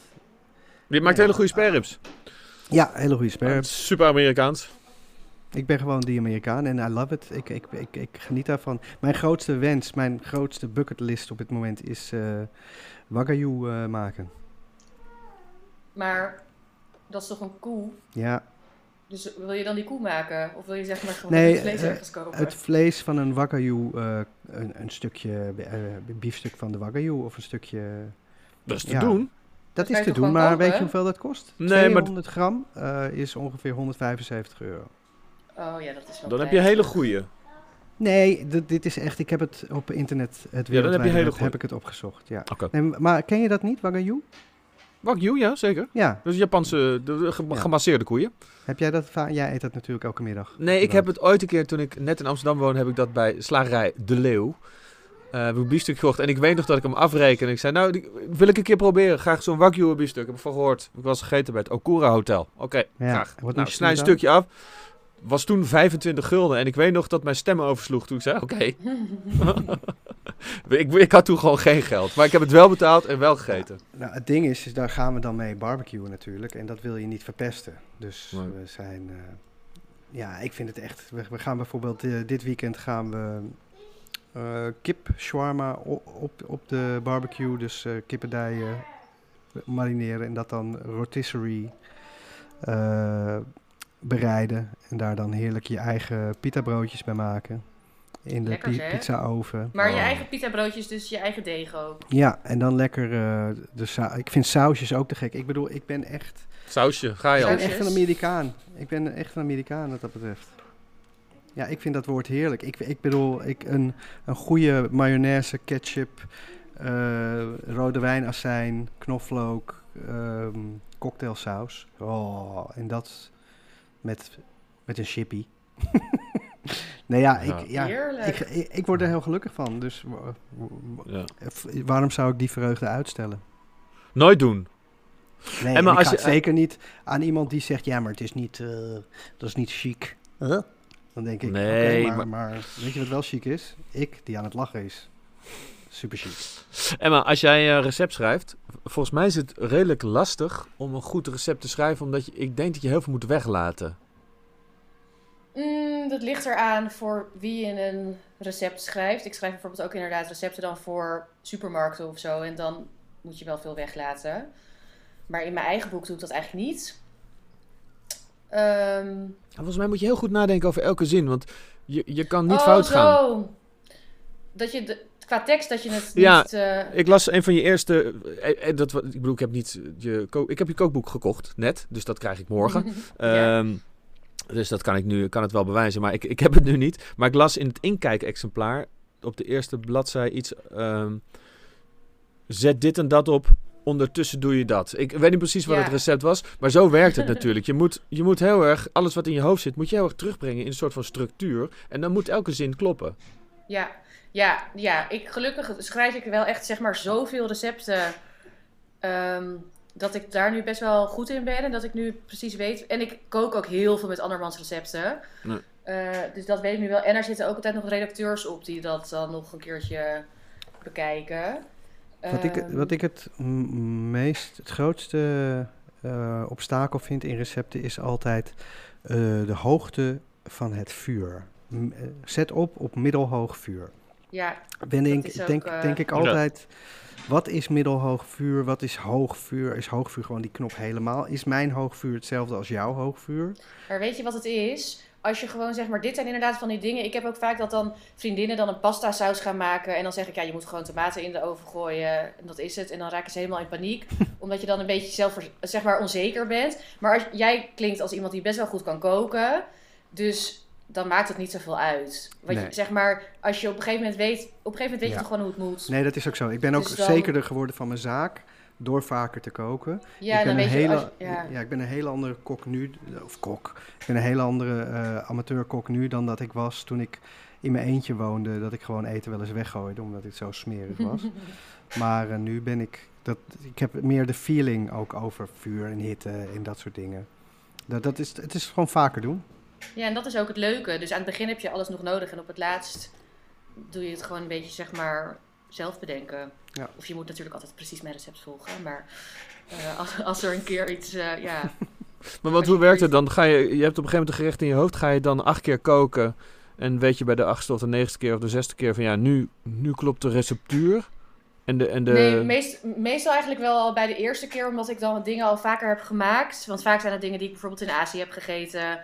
Je maakt hele goede sperrips. Ja, hele goede sperm. Super Amerikaans. Ik ben gewoon die Amerikaan en I love it. Ik, ik, ik, ik geniet daarvan. Mijn grootste wens, mijn grootste bucketlist op dit moment is eh Wagyu eh, maken. Maar dat is toch een koe? Ja, Dus wil je dan die koe maken? Of wil je zeg maar gewoon Nee, het vlees eh, ergens kopen? het vlees van een Wagyu, eh, een, een stukje eh, biefstuk van de Wagyu of een stukje... Dat is te Ja. doen. Dat is te doen, maar weet je hoeveel dat kost? Nee, maar- 200 gram eh, is ongeveer 175 euro. Oh ja, dat is wel Dan heb je hele goede. Nee, dit, dit is echt, ik heb het op internet, het dan heb je hele heb ik het opgezocht. Ja. Nee, maar ken je dat niet, Wagyu? Wagyu, ja, zeker. Ja, Dus Japanse de, de ge- Ja. gemasseerde koeien. heb jij dat? va- Jij eet dat natuurlijk elke middag. Nee, ik heb het ooit een keer, toen ik net in Amsterdam woonde, heb ik dat bij slagerij De Leeuw. eh heb ik een biefstuk gekocht. En ik weet nog dat ik hem afreken. En ik zei, nou, die wil ik een keer proberen. Graag zo'n Wagyu biefstuk. Heb ik van gehoord. Heb ik was gegeten bij het Okura Hotel. Oké, Ja, graag. Nou, snij een stukje af. Was toen 25 gulden. En ik weet nog dat mijn stem oversloeg toen ik zei, oké. ik, ik had toen gewoon geen geld. Maar ik heb het wel betaald en wel gegeten. Nou, het ding is, is, daar gaan we dan mee barbecuen natuurlijk. En dat wil je niet verpesten. Dus Nee. we zijn... eh, ja, ik vind het echt... We, we gaan bijvoorbeeld eh, dit weekend gaan we eh, kip shawarma op, op, op de barbecue. Dus eh kippendijen marineren en dat dan rotisserie eh, bereiden. En daar dan heerlijk je eigen pita broodjes bij maken. In de pi- pizza oven. Maar je Oh. eigen pita broodjes, dus je eigen deeg ook. Ja, en dan lekker eh, de sa- Ik vind sausjes ook te gek. Ik bedoel, ik ben echt, Sausje, ga je ik al. ben Sausjes? echt een Amerikaan. Ik ben echt een Amerikaan wat dat betreft. Ja, ik vind dat woord heerlijk. Ik, ik bedoel, ik, een, een goede mayonaise, ketchup, eh, rode wijnazijn, knoflook, ehm, cocktailsaus. Oh, en dat met, met een chippy. nee, ja, Ja. ik, ja ik, ik, ik word er heel gelukkig van. Dus Ja. waarom zou ik die vreugde uitstellen? Nooit doen. Nee, En maar ik als ga je- het zeker niet aan iemand die zegt, ja, maar het is niet, eh, dat is niet chic. Huh? Dan denk ik, Nee, oké, maar, maar- maar weet je wat wel chic is? Ik, die aan het lachen is. Super chic. Emma, als jij een recept schrijft, volgens mij is het redelijk lastig om een goed recept te schrijven, omdat je, ik denk dat je heel veel moet weglaten. Mm, dat ligt eraan voor wie je een recept schrijft. Ik schrijf bijvoorbeeld ook inderdaad recepten dan voor supermarkten of zo. En dan moet je wel veel weglaten. Maar in mijn eigen boek doe ik dat eigenlijk niet. Ehm, En volgens mij moet je heel goed nadenken over elke zin, want je, je kan niet oh, fout gaan. zo. Dat je de, qua tekst dat je het Ja, niet... eh, Ik las een van je eerste. eh, eh, dat, ik bedoel, ik heb niet je, ik heb je kookboek gekocht, net. Dus dat krijg ik morgen. Ja. Ehm, dus dat kan ik nu, kan het wel bewijzen. Maar ik, ik heb het nu niet. Maar ik las in het inkijkexemplaar op de eerste bladzij iets. ehm, zet dit en dat op. Ondertussen doe je dat. Ik weet niet precies wat Ja. het recept was. Maar zo werkt het natuurlijk. Je moet, je moet heel erg, alles wat in je hoofd zit, moet je heel erg terugbrengen in een soort van structuur. En dan moet elke zin kloppen. Ja, ja, ja. Ik, gelukkig schrijf ik wel echt zeg maar zoveel recepten. ehm, dat ik daar nu best wel goed in ben. En dat ik nu precies weet. En ik kook ook heel veel met andermans recepten. Nee. Eh, dus dat weet ik nu wel. En er zitten ook altijd nog redacteurs op die dat dan nog een keertje bekijken. Wat ik, Ehm, wat ik het meest, het grootste eh, obstakel vind in recepten is altijd eh, de hoogte van het vuur. m- zet op op middelhoog vuur. Ja, Ben ik, ook, denk, eh, denk ik altijd, wat is middelhoog vuur? Wat is hoog vuur? Is hoog vuur gewoon die knop helemaal? Is mijn hoog vuur hetzelfde als jouw hoog vuur? maar weet je wat het is? Als je gewoon zeg maar, dit zijn inderdaad van die dingen. Ik heb ook vaak dat dan vriendinnen dan een pasta saus gaan maken. En dan zeg ik, ja, je moet gewoon tomaten in de oven gooien. En dat is het. En dan raken ze helemaal in paniek. omdat je dan een beetje zelf zeg maar onzeker bent. Maar als, jij klinkt als iemand die best wel goed kan koken. Dus dan maakt het niet zoveel uit. Want Nee. je, zeg maar, als je op een gegeven moment weet, op een gegeven moment weet je Ja. gewoon hoe het moet. Nee, dat is ook zo. Ik ben ook dan- zekerder geworden van mijn zaak door vaker te koken. Ja, ik dan ben weet een je, hele, als, ja. ja. ik ben een hele andere kok nu, of kok. Ik ben een hele andere eh, amateurkok nu dan dat ik was toen ik in mijn eentje woonde. Dat ik gewoon eten wel eens weggooide, omdat het zo smerig was. maar eh, nu ben ik, dat, ik heb meer de feeling ook over vuur en hitte en dat soort dingen. Dat, dat is, het is gewoon vaker doen. Ja, en dat is ook het leuke. Dus aan het begin heb je alles nog nodig en op het laatst doe je het gewoon een beetje, zeg maar, zelf bedenken. Ja. Of je moet natuurlijk altijd precies mijn recept volgen, maar eh, als, als er een keer iets, eh, ja... Maar wat, hoe werkt het dan? Ga je, je hebt op een gegeven moment een gerecht in je hoofd. Ga je dan acht keer koken. En weet je bij de achtste of de negende keer of de zesde keer van ja, nu, nu klopt de receptuur. En de, en de... Nee, meest, meestal eigenlijk wel al bij de eerste keer, omdat ik dan dingen al vaker heb gemaakt. Want vaak zijn het dingen die ik bijvoorbeeld in Azië heb gegeten.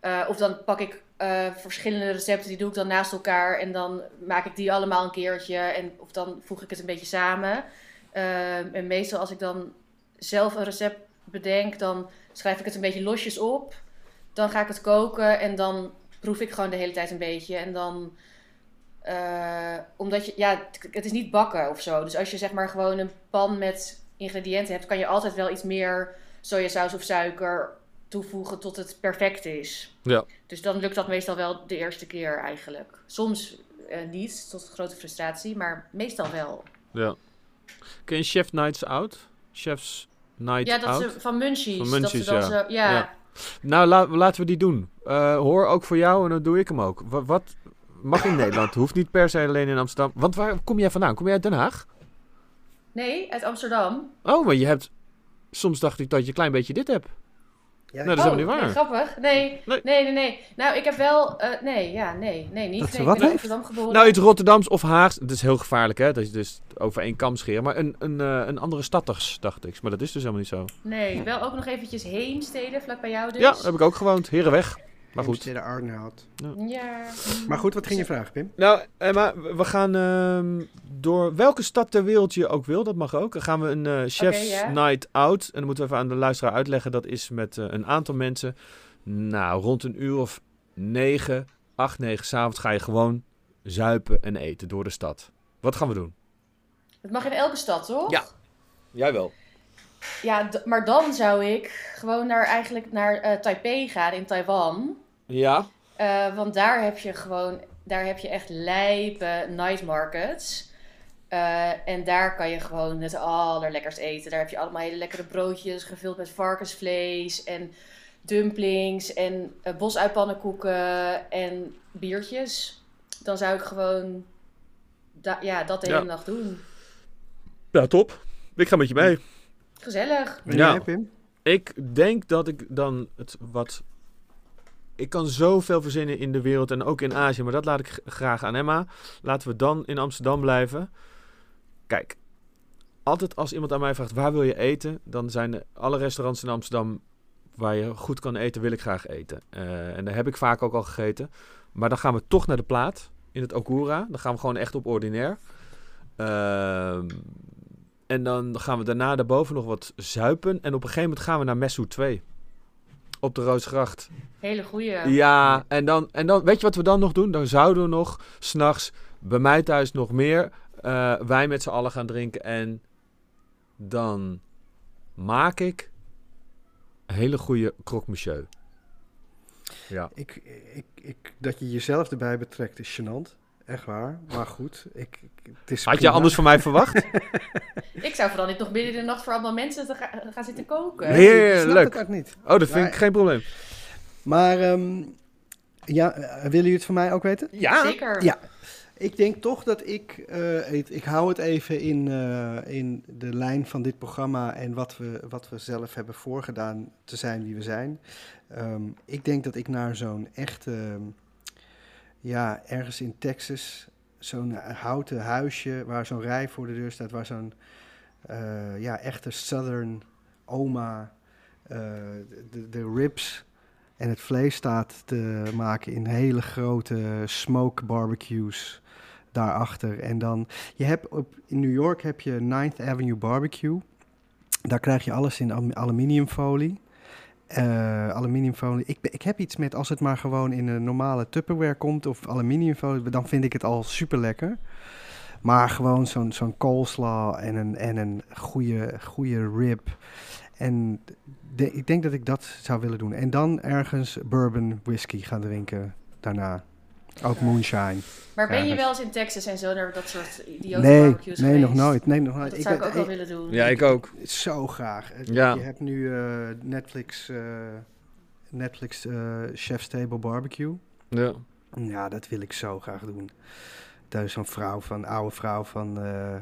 Eh, of dan pak ik eh, verschillende recepten, die doe ik dan naast elkaar. En dan maak ik die allemaal een keertje. En, of dan voeg ik het een beetje samen. Ehm, en meestal als ik dan zelf een recept bedenk, dan schrijf ik het een beetje losjes op. Dan ga ik het koken en dan proef ik gewoon de hele tijd een beetje. En dan, eh, omdat je, ja, het is niet bakken of zo. Dus als je zeg maar gewoon een pan met ingrediënten hebt, kan je altijd wel iets meer sojasaus of suiker toevoegen tot het perfect is. Ja. Dus dan lukt dat meestal wel de eerste keer eigenlijk. Soms eh, niet, tot grote frustratie, maar meestal wel. Ja. Ken je Chef Nights Out? Chef's Night Ja, dat Out? ze van Munchies. Van dat Munchies, ze dan ja. zo, ja. Ja. Nou, la- laten we die doen. Eh, hoor ook voor jou en dan doe ik hem ook. Wat, wat mag in Nederland? Hoeft niet per se alleen in Amsterdam. Want waar kom jij vandaan? Kom jij uit Den Haag? Nee, uit Amsterdam. Oh, maar je hebt... Soms dacht ik dat je een klein beetje dit hebt. Ja, Nou, dat is oh, helemaal niet nee, waar. grappig. Nee, Nee. nee, nee. Nou, ik heb wel... eh, nee, ja, nee, nee, niet. Dat ze nee, wat ik ben in heeft? Rotterdam geboren. Nou, iets Rotterdams of Haags. Het is heel gevaarlijk, hè? Dat je dus over één kam scheren. Maar een, een, eh, een andere stadders, dacht ik. Maar dat is dus helemaal niet zo. Nee, wel ook nog eventjes heen steden, vlak bij jou dus. Ja, heb ik ook gewoond. Herenweg. Maar goed. Arnhout. Ja. Maar goed, wat ging je vragen, Pim? Nou, Emma, we gaan ehm, door welke stad ter wereld je ook wil, dat mag ook. Dan gaan we een eh, Chef's. Night Out. En dan moeten we even aan de luisteraar uitleggen. Dat is met eh, een aantal mensen. Nou, rond een uur of negen, acht, negen s'avonds ga je gewoon zuipen en eten door de stad. Wat gaan we doen? Het mag in elke stad, toch? Ja. Jij wel. Ja, maar dan zou ik gewoon naar, eigenlijk naar eh, Taipei gaan in Taiwan. Ja. Eh, want daar heb je gewoon, daar heb je echt lijpe night markets. Eh, en daar kan je gewoon het allerlekkers eten. Daar heb je allemaal hele lekkere broodjes gevuld met varkensvlees en dumplings en uh, bosuitpannenkoeken en biertjes. Dan zou ik gewoon da- ja, dat de Ja. hele nacht doen. Ja, top. Ik ga met je mee. Gezellig. Ja. jij, Pim? Ik denk dat ik dan het wat. Ik kan zoveel verzinnen in de wereld en ook in Azië, maar dat laat ik graag aan Emma. Laten we dan in Amsterdam blijven. Kijk, altijd als iemand aan mij vraagt waar wil je eten, dan zijn er alle restaurants in Amsterdam waar je goed kan eten, wil ik graag eten. Eh, en daar heb ik vaak ook al gegeten. Maar dan gaan we toch naar de plaat in het Okura. Dan gaan we gewoon echt op ordinair. Ehm, en dan gaan we daarna daarboven nog wat zuipen. En op een gegeven moment gaan we naar Messu 2. Op de Roosgracht. Hele goeie. Ja, en dan, en dan, weet je wat we dan nog doen? Dan zouden we nog s'nachts bij mij thuis nog meer eh wijn met z'n allen gaan drinken. En dan maak ik een hele goede croque monsieur. Ja. Ik, ik, ik, dat je jezelf erbij betrekt is gênant. Echt waar. Maar goed, ik, ik- het is Had je anders van mij verwacht? Ik zou vooral niet nog midden in de nacht voor allemaal mensen te ga- gaan zitten koken. Ik Heerlijk. snap het ook niet. Oh, dat vind Maar- ik geen probleem. Maar ja, ja, eh, willen jullie het van mij ook weten? Ja. Zeker. Ja. Ik denk toch dat ik, eh, ik, ik hou het even in, eh, in de lijn van dit programma en wat we, wat we zelf hebben voorgedaan te zijn wie we zijn. Ehm, ik denk dat ik naar zo'n echte ja, ergens in Texas zo'n houten huisje waar zo'n rij voor de deur staat, waar zo'n eh, ja, echte Southern oma eh, de, de ribs en het vlees staat te maken in hele grote smoke barbecues daarachter. En dan, je hebt op, in New York heb je 9th Avenue Barbecue. Daar krijg je alles in aluminiumfolie. Eh, aluminiumfolie. Ik, ik heb iets met als het maar gewoon in een normale Tupperware komt of aluminiumfolie, dan vind ik het al super lekker. Maar gewoon zo'n zo'n coleslaw en een, en een goede, goede rib. En ik denk dat ik dat zou willen doen. En dan ergens bourbon whisky gaan drinken daarna. Ook moonshine. Maar ben je wel eens in Texas en zo naar dat soort idiote Nee, barbecues nee, geweest? nog nooit. Nee, nog nooit. Dat zou ik ook wel ik- willen doen. Ja, ik ook. Zo graag. Het- Ja. Je hebt nu eh, Netflix, eh, Netflix eh, Chef's Table Barbecue. Ja. Ja, dat wil ik zo graag doen. Daar is zo'n vrouw van, oude vrouw van eh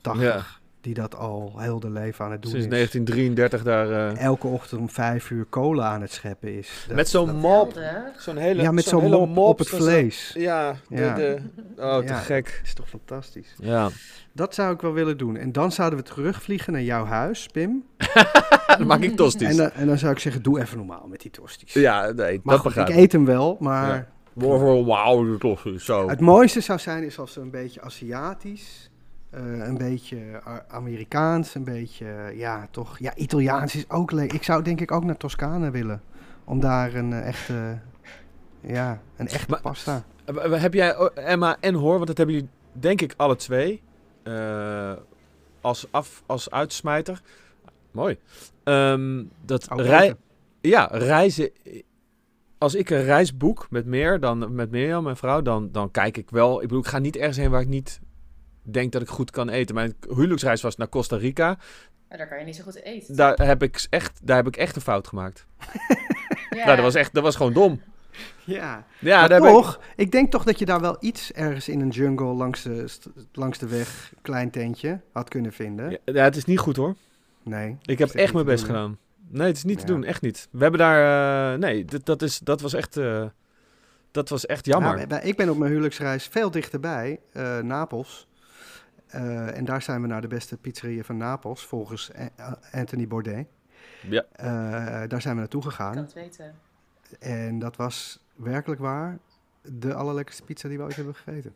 80, Ja. Die dat al heel de leven aan het doen Sinds is. 1933 daar... eh, Elke ochtend om vijf uur cola aan het scheppen is. Dat- met zo'n mop. Zo'n hele Ja, met zo'n mop, op het vlees. Ja, de, Ja. De, oh, te Ja. gek. is toch fantastisch. Ja. Dat zou ik wel willen doen. En dan zouden we terugvliegen naar jouw huis, Pim. Dan maak ik tosties. En, dan- en dan zou ik zeggen, doe even normaal met die tosties. ja, nee, maar dat goed, begrijp ik ik. eet hem wel, maar... Ja. Wow, Wauw, de tosties, zo. Het mooiste zou zijn is als ze een beetje Aziatisch, eh, een beetje A- Amerikaans, een beetje, eh, ja, toch, ja, Italiaans is ook leuk. Ik zou denk ik ook naar Toscane willen, om daar een eh, echte, ja, een echte Maar- pasta. Eh, Heb jij oh, Emma en Hoor, want dat hebben jullie denk ik alle twee, eh, als, af, als uitsmijter. Mooi. Ehm, dat rei ja, reizen. Als ik een reis boek met meer dan met Mirjam, mijn vrouw, dan, dan kijk ik wel. Ik bedoel, ik ga niet ergens heen waar ik niet denk dat ik goed kan eten. Mijn huwelijksreis was naar Costa Rica. Maar daar kan je niet zo goed eten. Daar heb ik echt, daar heb ik echt een fout gemaakt. Ja. Nou, dat was echt, dat was gewoon dom. Ja, Ja, maar daar heb ik- toch, ik... denk toch dat je daar wel iets ergens in een jungle langs de, langs de weg, klein tentje, had kunnen vinden. Ja, ja, het is niet goed hoor. Nee. Ik heb echt mijn best doen, gedaan. Nee, het is niet te doen, echt niet. We hebben daar, eh, nee, dat, dat, is, dat was echt, eh, dat was echt jammer. Nou, wij- ik ben op mijn huwelijksreis veel dichterbij, eh, Napels. Eh, en daar zijn we naar de beste pizzerieën van Napels, volgens Anthony Bourdain. Ja. Eh, daar zijn we naartoe Ik kan gegaan. het weten. En dat was werkelijk waar de allerlekkerste pizza die we ooit hebben gegeten.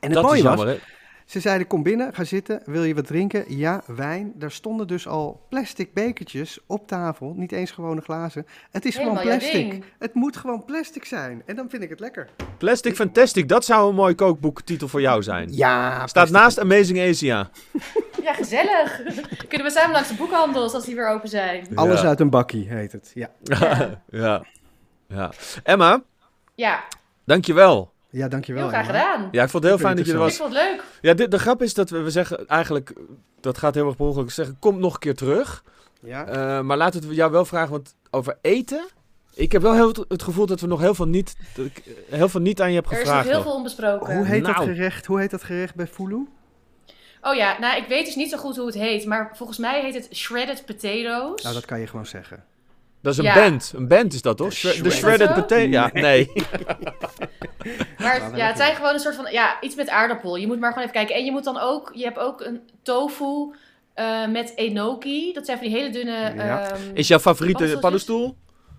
En het dat mooie is was, jammer, hè? Ze zeiden kom binnen, ga zitten, wil je wat drinken? Ja, wijn. Daar stonden dus al plastic bekertjes op tafel, niet eens gewone glazen. Het is Helemaal gewoon plastic. Het moet gewoon plastic zijn. En dan vind ik het lekker. Plastic Fantastic, dat zou een mooi kookboektitel voor jou zijn. Ja, Staat naast Amazing Asia. Ja, gezellig. Kunnen we samen langs de boekhandels als die weer open zijn? Alles uit een bakkie heet het. Ja, Ja. ja. ja. Emma, Ja, dankjewel. Ja dankjewel. heel graag Emma. gedaan. Ja, ik vond het heel fijn dat je er Ik was. vond het leuk. Ja, de, de grap is dat we, we zeggen eigenlijk, dat gaat heel erg per ongeluk zeggen, kom nog een keer terug. Ja. Eh, maar laten we jou wel vragen, want over eten... Ik heb wel heel het- gevoel dat we nog heel veel niet, dat ik heel veel niet aan je heb Er is nog gevraagd. heel nog. veel onbesproken. Hoe heet dat Nou. gerecht? Hoe heet dat gerecht bij Fulu? Oh ja, nou ik weet dus niet zo goed hoe het heet, maar volgens mij heet het shredded potatoes. Nou, dat kan je gewoon zeggen. Dat is een Ja. band. Een band is dat toch? De Shre- De shredded- potato. Ja, nee. Maar ja, het zijn gewoon een soort van, ja, iets met aardappel. Je moet maar gewoon even kijken. En je moet dan ook, je hebt ook een tofu eh, met enoki. Dat zijn van die hele dunne... Ja. ehm, Is jouw favoriete paddenstoel?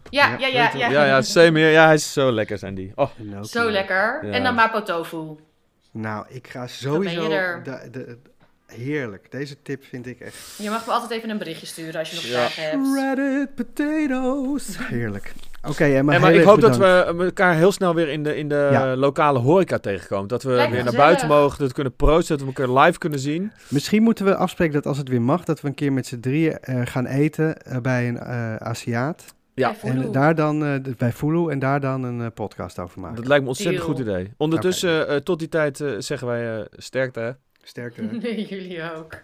ja, Ja, ja, ja, ja. Ja, ja, same. Ja, hij is zo lekker zijn die. Oh, Enoki. Zo lekker. Ja. En dan mapo tofu. Nou, ik ga ben sowieso... je er. de- de- heerlijk. Deze tip vind ik echt... Je mag me altijd even een berichtje sturen als je nog Ja. vragen hebt. Shredded potatoes. Heerlijk. Oké, Emma, en maar ik hoop dat we elkaar heel snel weer in de, in de Ja. lokale horeca tegenkomen. Dat we Lijkt weer naar buiten mogen, dat we kunnen proosten, dat we elkaar live kunnen zien. Misschien moeten we afspreken dat als het weer mag, dat we een keer met z'n drieën eh, gaan eten eh, bij een eh Aziat. Ja. En daar dan, eh, bij Fulu, en daar dan een podcast over maken. Dat lijkt me een ontzettend Deal. goed idee. Ondertussen, eh, tot die tijd, zeggen wij eh, sterkte. Sterkte. Nee, jullie ook.